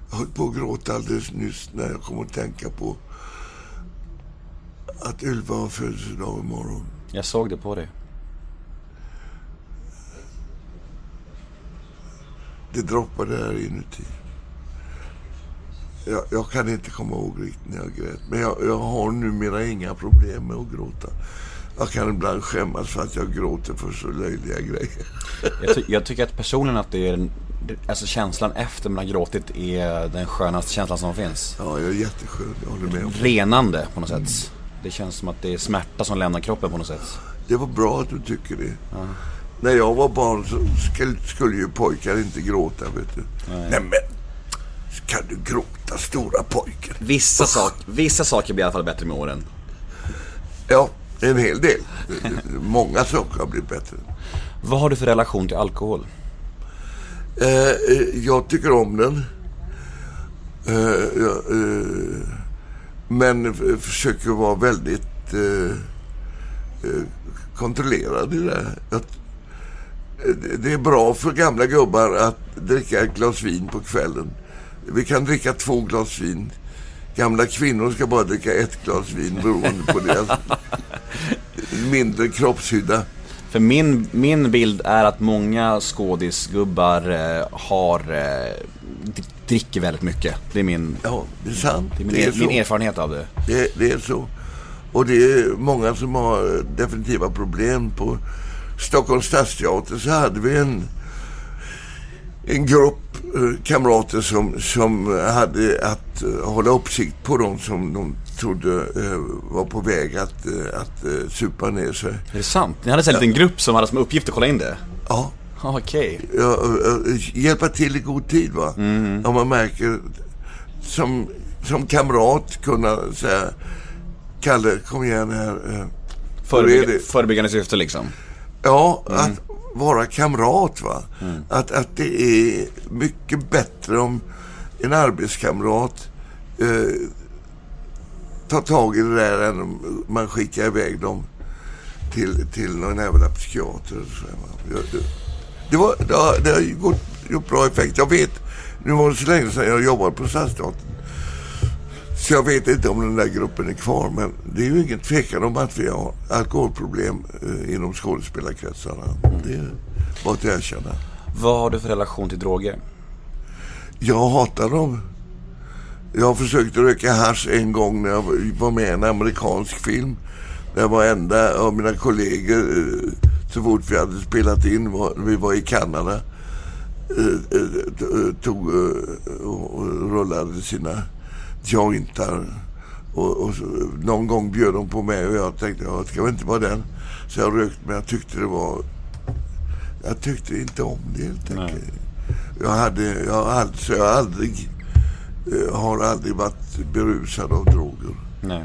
jag höll på att gråta alldeles nyss när jag kom att tänka på att Ylva har födelsedag imorgon. Jag såg det på dig. Det droppade där inuti. Jag, jag kan inte komma ihåg riktigt när jag grät. Men jag, jag har numera inga problem med att gråta. Jag kan ibland skämmas för att jag gråter för så löjliga grejer. Jag, ty- jag tycker att personligen att det är det- alltså känslan efter man har gråtit är den skönaste känslan som finns. Ja, jag är jätteskön. Jag håller med om. Renande på något sätt. Det känns som att det är smärta som lämnar kroppen på något sätt. Det var bra att du tycker det. När jag var barn så skulle, skulle ju pojkar inte gråta, vet du. Nej, men, ska du gråta, stora pojken? Vissa, sak, vissa saker blir i alla fall bättre med åren. Ja, en hel del. Många saker har blivit bättre. Vad har du för relation till alkohol? Eh, eh, jag tycker om den. Eh, jag, eh, men försöker vara väldigt eh, eh, kontrollerad i det. Att, eh, det- är bra för gamla gubbar att dricka ett glas vin på kvällen. Vi kan dricka två glas vin. Gamla kvinnor ska bara dricka ett glas vin beroende på deras [laughs] mindre kroppshydda. För min, min bild är att många skådisgubbar eh, har, dricker väldigt mycket. Det är min, Ja, det är sant. det är min, det är min erfarenhet av det. Det, det är så. Och det är många som har definitiva problem. På Stockholms stadsteater så hade vi en, en grupp eh, kamrater som, som hade att eh, hålla uppsikt på dem som de trodde eh, var på väg att, att supa ner sig. Är det sant? Ni hade en liten grupp som hade som uppgift att kolla in det? Ja, Ja, [laughs] Okej. ja, eh, hjälpa till i god tid va. Om man märker som, som kamrat kunna säga Kalle, kom igen här. Förebygga, det?" förebyggande syfte liksom. Ja, att vara kamrat va. Att, att det är mycket bättre om en arbetskamrat eh, tar tag i det där än om man skickar iväg dem till, till någon jävla psykiater. Det, var, det, har, det har gått, gjort bra effekt. Jag vet, nu var det så länge sedan jag jobbade på Stadsteatern. Så jag vet inte om den där gruppen är kvar, men det är ju ingen tvekan om att vi har alkoholproblem eh, inom skådespelarkretsarna. Det är bara att erkänna. Vad har du för relation till droger? Jag hatar dem. Jag har försökt röka hasch en gång när jag var med i en amerikansk film. Där varenda av mina kollegor, eh, så fort vi hade spelat in, var, vi var i Kanada, eh, eh, t- tog eh, och rullade sina jointar. Och, och så, någon gång bjöd de på mig och jag tänkte, jag ska väl inte vara den. Så jag rökte, men jag tyckte det var... Jag tyckte inte om det helt enkelt. Jag hade, jag aldrig, så jag aldrig, eh, har aldrig varit berusad av droger. Nej.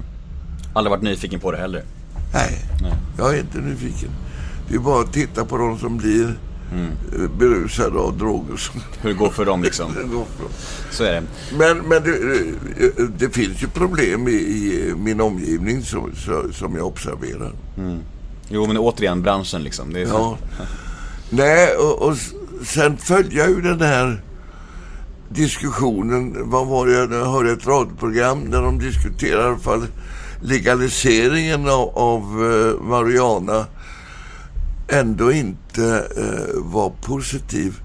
Aldrig varit nyfiken på det heller. Nej, jag är inte nyfiken. Det är bara att titta på de som blir eh, berusade av droger. Hur det går för dem liksom. [laughs] Så är det. Men, men det, eh, det finns ju problem i, i min omgivning som, som jag observerar. Jo men återigen branschen liksom. Det är så. Ja. Nej, och, och sen följde jag ju den här diskussionen. Vad var det? Jag hörde ett radioprogram där de diskuterade fall legaliseringen av, av eh, marijuana ändå inte eh, var positiv.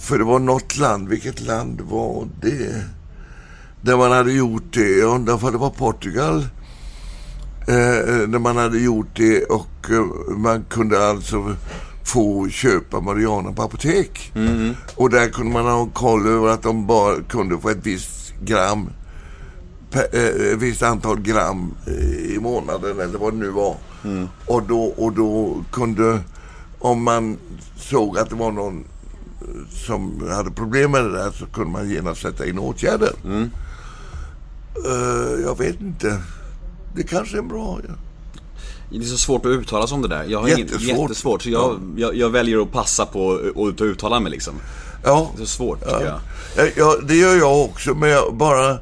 För det var något land, vilket land var det? Där man hade gjort det, jag undrar för det var Portugal. Eh, när man hade gjort det och eh, man kunde alltså få köpa marijuana på apotek. Och där kunde man ha koll över att de bara kunde få ett visst gram, eh, ett visst antal gram eh, i månaden eller vad det nu var. Och, då, och då kunde, om man såg att det var någon eh, som hade problem med det där så kunde man genast sätta in åtgärder. Eh, jag vet inte. Det kanske är bra. Ja. Det är så svårt att uttala sig om det där. Jag har ingen, Jättesvårt. jättesvårt. Så jag, jag, jag väljer att passa på att uttala mig liksom. Ja, Det är så svårt tycker jag. Ja, ja, det gör jag också, men jag bara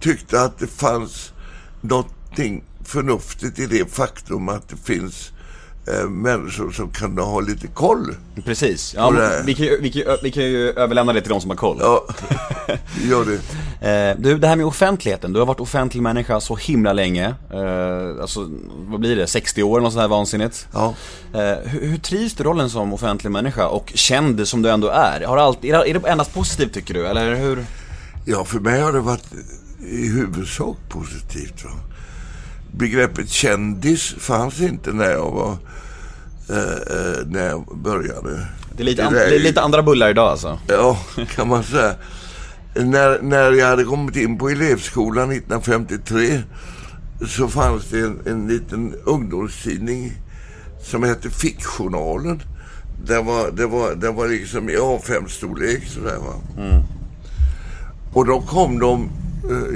tyckte att det fanns någonting förnuftigt i det faktum att det finns eh, människor som kan ha lite koll. Precis. Ja, vi, kan ju, vi, kan ju, vi kan ju överlämna det till de som har koll. Ja, gör det. [laughs] Eh, du, det här med offentligheten. Du har varit offentlig människa så himla länge. Eh, alltså, vad blir det? 60 år eller sånt här vansinnigt. Ja. Eh, hur, hur trivs du rollen som offentlig människa och känd som du ändå är? Har är det- är det endast positivt tycker du, eller hur? Ja, för mig har det varit i huvudsak positivt. Va? Begreppet kändis fanns inte när jag var eh, eh, när jag började. Det är lite, an, det är lite andra bullar idag alltså. Ja, kan man säga. När, när jag hade kommit in på elevskolan 1953 så fanns det en, en liten ungdomstidning som hette Fickjournalen. Den var, det var, den var liksom i A5-storlek sådär va. Och då kom de,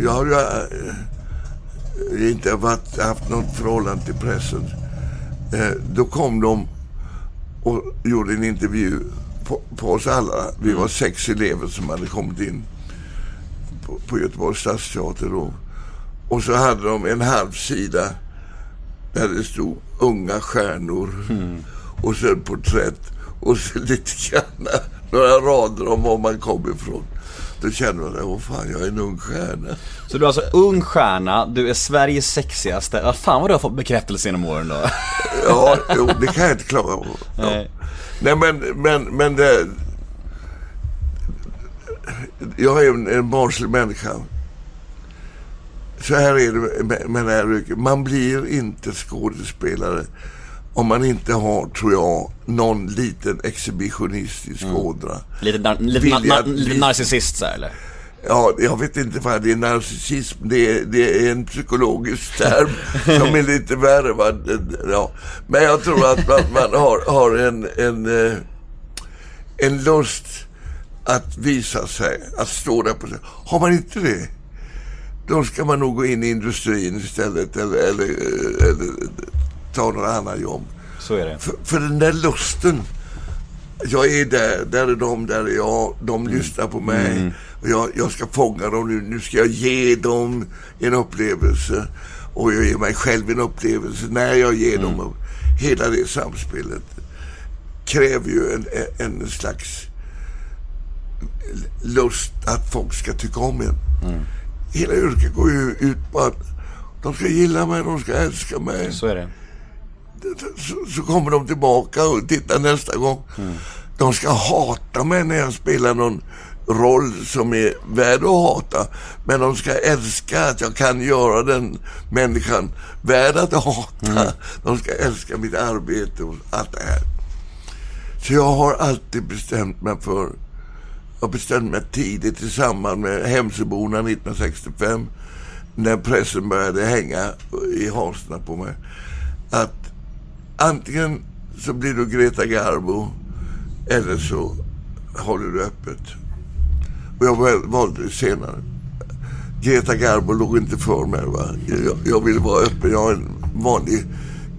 jag har ju eh, inte varit, haft något förhållande till pressen. Eh, Då kom de och gjorde en intervju på, på oss alla. Vi var sex elever som hade kommit in på, på Göteborgs stadsteater då. Och så hade de en halv sida där det stod unga stjärnor och så ett porträtt och så [laughs] lite grann några rader om var man kom ifrån. Då känner man, åh fan, jag är en ung stjärna. Så du är alltså ung stjärna, du är Sveriges sexigaste. Ja, fan vad du har fått bekräftelse genom åren då. [laughs] Ja, jo, det kan jag inte klaga på. Ja. Nej. Nej, men, men, men det... Jag är en, en barnslig människa. Så här är det med, med det här yrket. Man blir inte skådespelare om man inte har, tror jag, någon liten exhibitionistisk ådra. Lite, nar- lite, na- na- lite narcissist så här, eller? Ja, jag vet inte vad det är narcissism. Det är, det är en psykologisk term [laughs] som är lite värre. Va? Ja. Men jag tror att man, man har, har en, en, eh, en lust att visa sig, att stå där på sig. Har man inte det, då ska man nog gå in i industrin istället eller, eller, eh, eller ta några andra jobb. Så är det. För, för den där lusten. Jag är där, där är de, där är jag. De lyssnar på mig. Och jag, jag ska fånga dem nu. Nu ska jag ge dem en upplevelse. Och jag ger mig själv en upplevelse när jag ger dem. Hela det samspelet kräver ju en, en slags lust att folk ska tycka om en. Hela yrket går ju ut på att de ska gilla mig, de ska älska mig Så är det. Så, så kommer de tillbaka och tittar nästa gång. De ska hata mig när jag spelar någon roll som är värd att hata. Men de ska älska att jag kan göra den människan värd att hata. De ska älska mitt arbete och allt det här. Så jag har alltid bestämt mig för jag bestämde mig tidigt i samband med Hemsöborna 1965 när pressen började hänga i hasorna på mig att antingen så blir du Greta Garbo eller så håller du öppet. Och jag valde det senare. Greta Garbo låg inte för mig. Va? Jag, jag ville vara öppen. Jag är en vanlig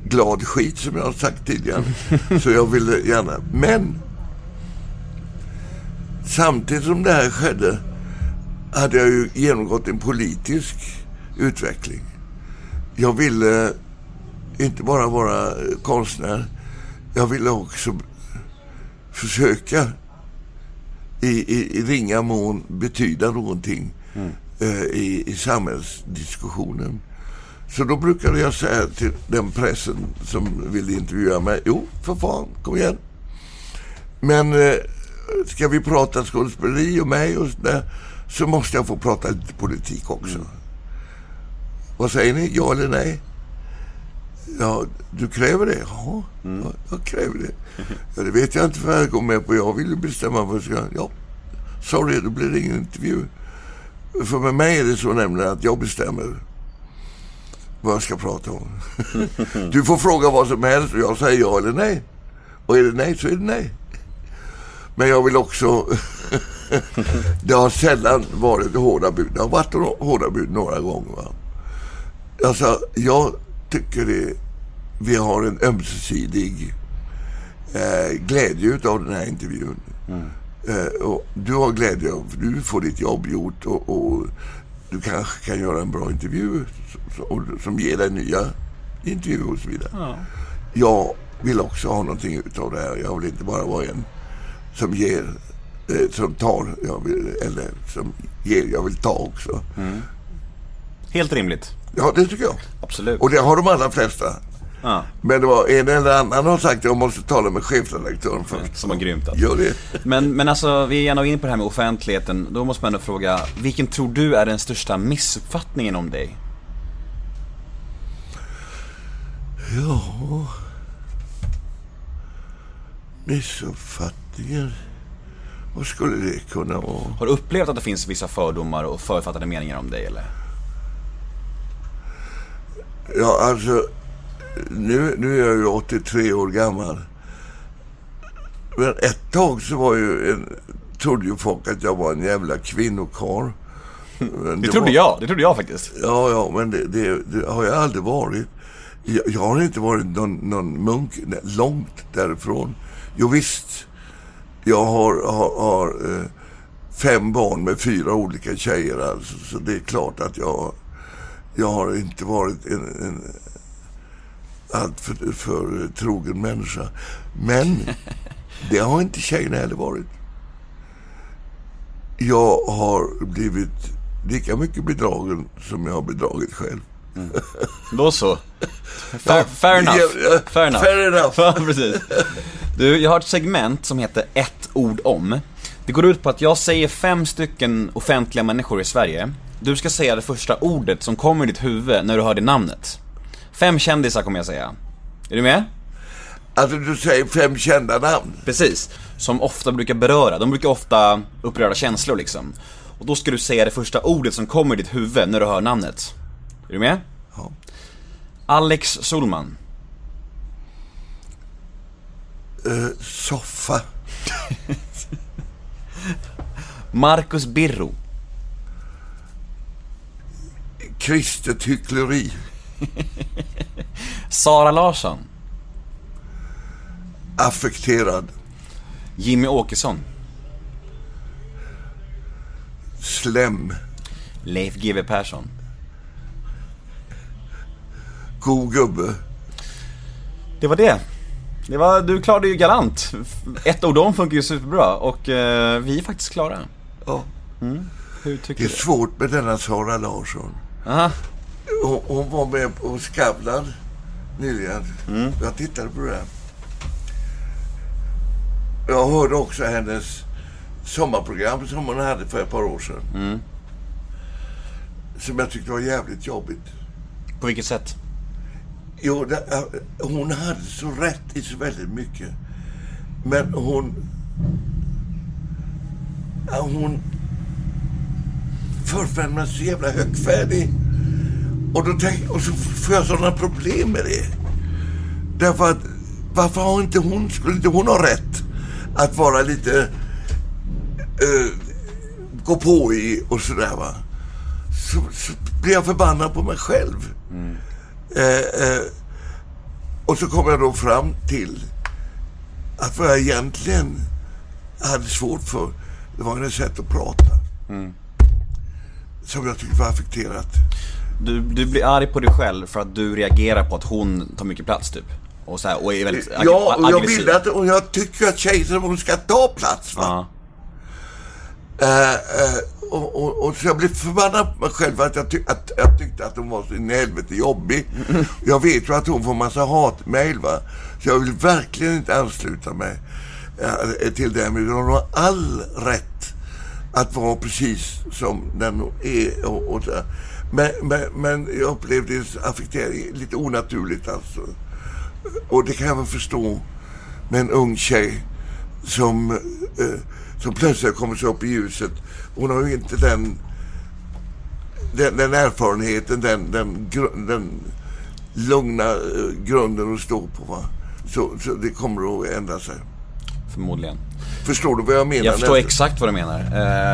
glad skit som jag har sagt tidigare. [laughs] Så jag ville gärna. Men samtidigt som det här skedde hade jag ju genomgått en politisk utveckling. Jag ville inte bara vara konstnär. Jag ville också försöka i, i, i ringa mån betyda någonting eh, i, i samhällsdiskussionen. Så då brukade jag säga till den pressen som ville intervjua mig, jo, för fan, kom igen. Men eh, ska vi prata skådespeleri och mig och sådär, så måste jag få prata lite politik också. Vad säger ni? Ja eller nej? Ja, du kräver det? Ja, ja jag kräver det. Ja, det vet jag inte för jag går med på. Jag vill ju bestämma vad jag ska... Ja, sorry, då blir det ingen intervju. För med mig är det så nämligen att jag bestämmer vad jag ska prata om. [laughs] Du får fråga vad som helst och jag säger ja eller nej. Och är det nej så är det nej. Men jag vill också... [laughs] det har sällan varit hårda bud. Det har varit hårda bud några gånger. Va? Alltså, jag tycker det, vi har en ömsesidig eh, glädje utav den här intervjun. Eh, och du har glädje av, du får ditt jobb gjort och, och du kanske kan göra en bra intervju som, som, ger dig nya intervjuer och så vidare. Jag vill också ha någonting utav det här. Jag vill inte bara vara en som ger, eh, som tar, jag vill, eller som ger, jag vill ta också. Helt rimligt. Ja, det tycker jag. Absolut. Och det har de allra flesta. Ja, Men det var en eller annan har sagt att jag måste tala med chefredaktören först. som var grymt alltså. Gör det. Men, men alltså, vi är gärna inne på det här med offentligheten. Då måste man ändå fråga, vilken tror du är den största missuppfattningen om dig? Ja... Missuppfattningar. Vad skulle det kunna vara? Har du upplevt att det finns vissa fördomar och förutfattade meningar om dig eller? Ja, alltså... Nu, nu är jag ju 83 år gammal. Men ett tag så var ju en, trodde ju folk att jag var en jävla kvinnokarl. Men Det trodde var, jag, det trodde jag faktiskt. Ja, ja, men det, det, det har jag aldrig varit. Jag, jag har inte varit någon, någon munk nej, långt därifrån. Jo, visst, jag har, har, har eh, fem barn med fyra olika tjejer alltså, så det är klart att jag, jag har inte varit en, en allt för, trogen människa. Men [laughs] det har inte tjejerna heller varit. Jag har blivit lika mycket bedragen som jag har bedragit själv. Då så. [laughs] Fair, fair enough. Fair enough. fair enough. Ja, precis. Du, jag har ett segment som heter ett ord om. Det går ut på att jag säger fem stycken offentliga människor i Sverige. Du ska säga det första ordet som kommer i ditt huvud när du hör det namnet. Fem kändisar kommer jag säga. Är du med? Alltså du säger fem kända namn. Precis. Som ofta brukar beröra, de brukar ofta uppröra känslor liksom. Och då ska du säga det första ordet som kommer i ditt huvud när du hör namnet. Är du med? Ja. Alex Solman. Eh, soffa. Marcus Birro. Kristet hyckleri. [laughs] Sara Larsson. Affekterad. Jimmy Åkesson. Slem. Leif GW Persson. God gubbe. Det var det. det var, du klarade ju galant. Ett ord om funkar ju superbra och eh, vi är faktiskt klara. Ja. Hur Det är svårt med denna Sara Larsson. Aha. Hon, hon var med på Skavlan nyligen. Jag tittade på det. Jag hörde också hennes sommarprogram som hon hade för ett par år sedan. Som jag tyckte var jävligt jobbigt. På vilket sätt? Jo, det, äh, hon hade så rätt i så väldigt mycket. Men hon... Ja, hon föreföll mig så jävla högfärdig. Och, då tänk, och så får jag sådana problem med det. Därför att, varför har inte hon, skulle inte hon ha rätt att vara lite... eh, gå på i och sådär va. Så, så blir jag förbannad på mig själv. Eh, eh, och så kom jag då fram till att vad jag egentligen hade svårt för, det var hennes sätt att prata. Som jag tyckte var affekterat. Du, du blir arg på dig själv för att du reagerar på att hon tar mycket plats typ. Och, så här, och är väldigt ag- Ja, och jag aggressiv. vill att, och jag tycker att hon ska ta plats. Va? Ja. Eh, eh, och, och, och så jag blev förbannad på mig själv att jag, ty- att jag tyckte att hon var så in i helvete jobbig. [laughs] Jag vet ju att hon får massa hatmejl va. Så jag vill verkligen inte ansluta mig eh, till det. Men hon har all rätt att vara precis som den hon är. Och, och så. Men, men, men jag upplevde affektering lite onaturligt alltså. Och det kan jag väl förstå med en ung tjej som, eh, som plötsligt kommer sig upp i ljuset. Hon har ju inte den, den, den erfarenheten, den, den, den lugna eh, grunden att stå på. Va? Så, så det kommer att ändra sig. Förmodligen. Förstår du vad jag menar? Jag förstår Nästan? exakt vad du menar.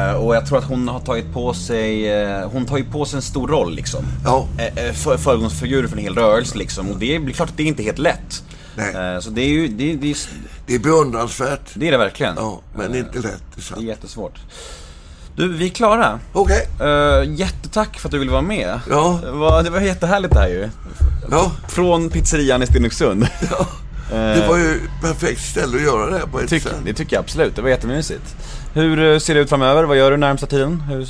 Eh, och jag tror att hon har tagit på sig, eh, hon tar ju på sig en stor roll liksom. Ja. Eh, eh, för, föregångsfigur för en hel rörelse liksom. Och det är, klart att det är inte helt lätt. Nej. Eh, så det är ju, det, det, är, Det är beundransvärt. det är det verkligen. Ja, men inte lätt. Det är Det är sant. jättesvårt. Du, vi är klara. Okej. Uh, jättetack för att du ville vara med. Ja. Det var, det var jättehärligt det här ju. Ja, Från pizzerian i Stenungsund. Det var ju perfekt ställe att göra det här på ett Tyck, sätt. det tycker jag absolut, det var jättemysigt. Hur eh, ser det ut framöver? Vad gör du närmsta tiden? Hur,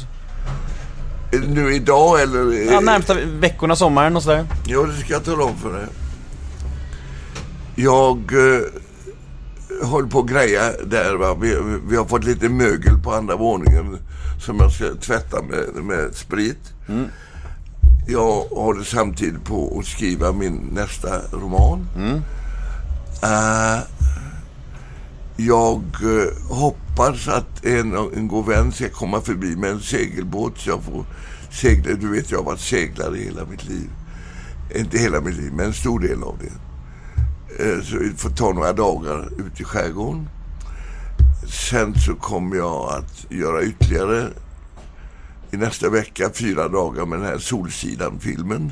Nu idag eller? ja, närmsta veckorna, sommaren och sådär? Ja, det ska jag tala om för dig. Jag eh, håller på att greja där. Va? Vi, vi har fått lite mögel på andra våningen som jag ska tvätta med, med sprit. Jag håller samtidigt på att skriva min nästa roman. Eh, jag eh, hoppas att en, en god vän ska komma förbi med en segelbåt så jag får segla. Du vet, jag har varit seglare hela mitt liv. Inte hela mitt liv, men en stor del av det. Eh, Så vi får ta några dagar ute i skärgården. Sen så kommer jag att göra ytterligare i nästa vecka fyra dagar med den här Solsidan-filmen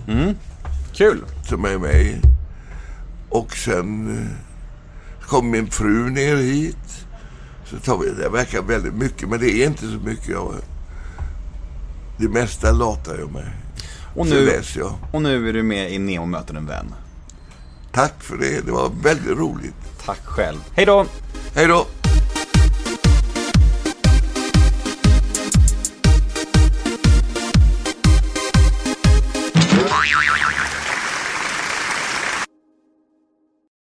Kul! som är med. Och sen eh, kommer min fru ner hit. Så tar vi, det verkar väldigt mycket, men det är inte så mycket. Jag, det mesta latar jag med. Och Så nu, läser jag. och nu är du med i Nemo möter en vän. Tack för det. Det var väldigt roligt. Tack själv. Hej då! Hej då!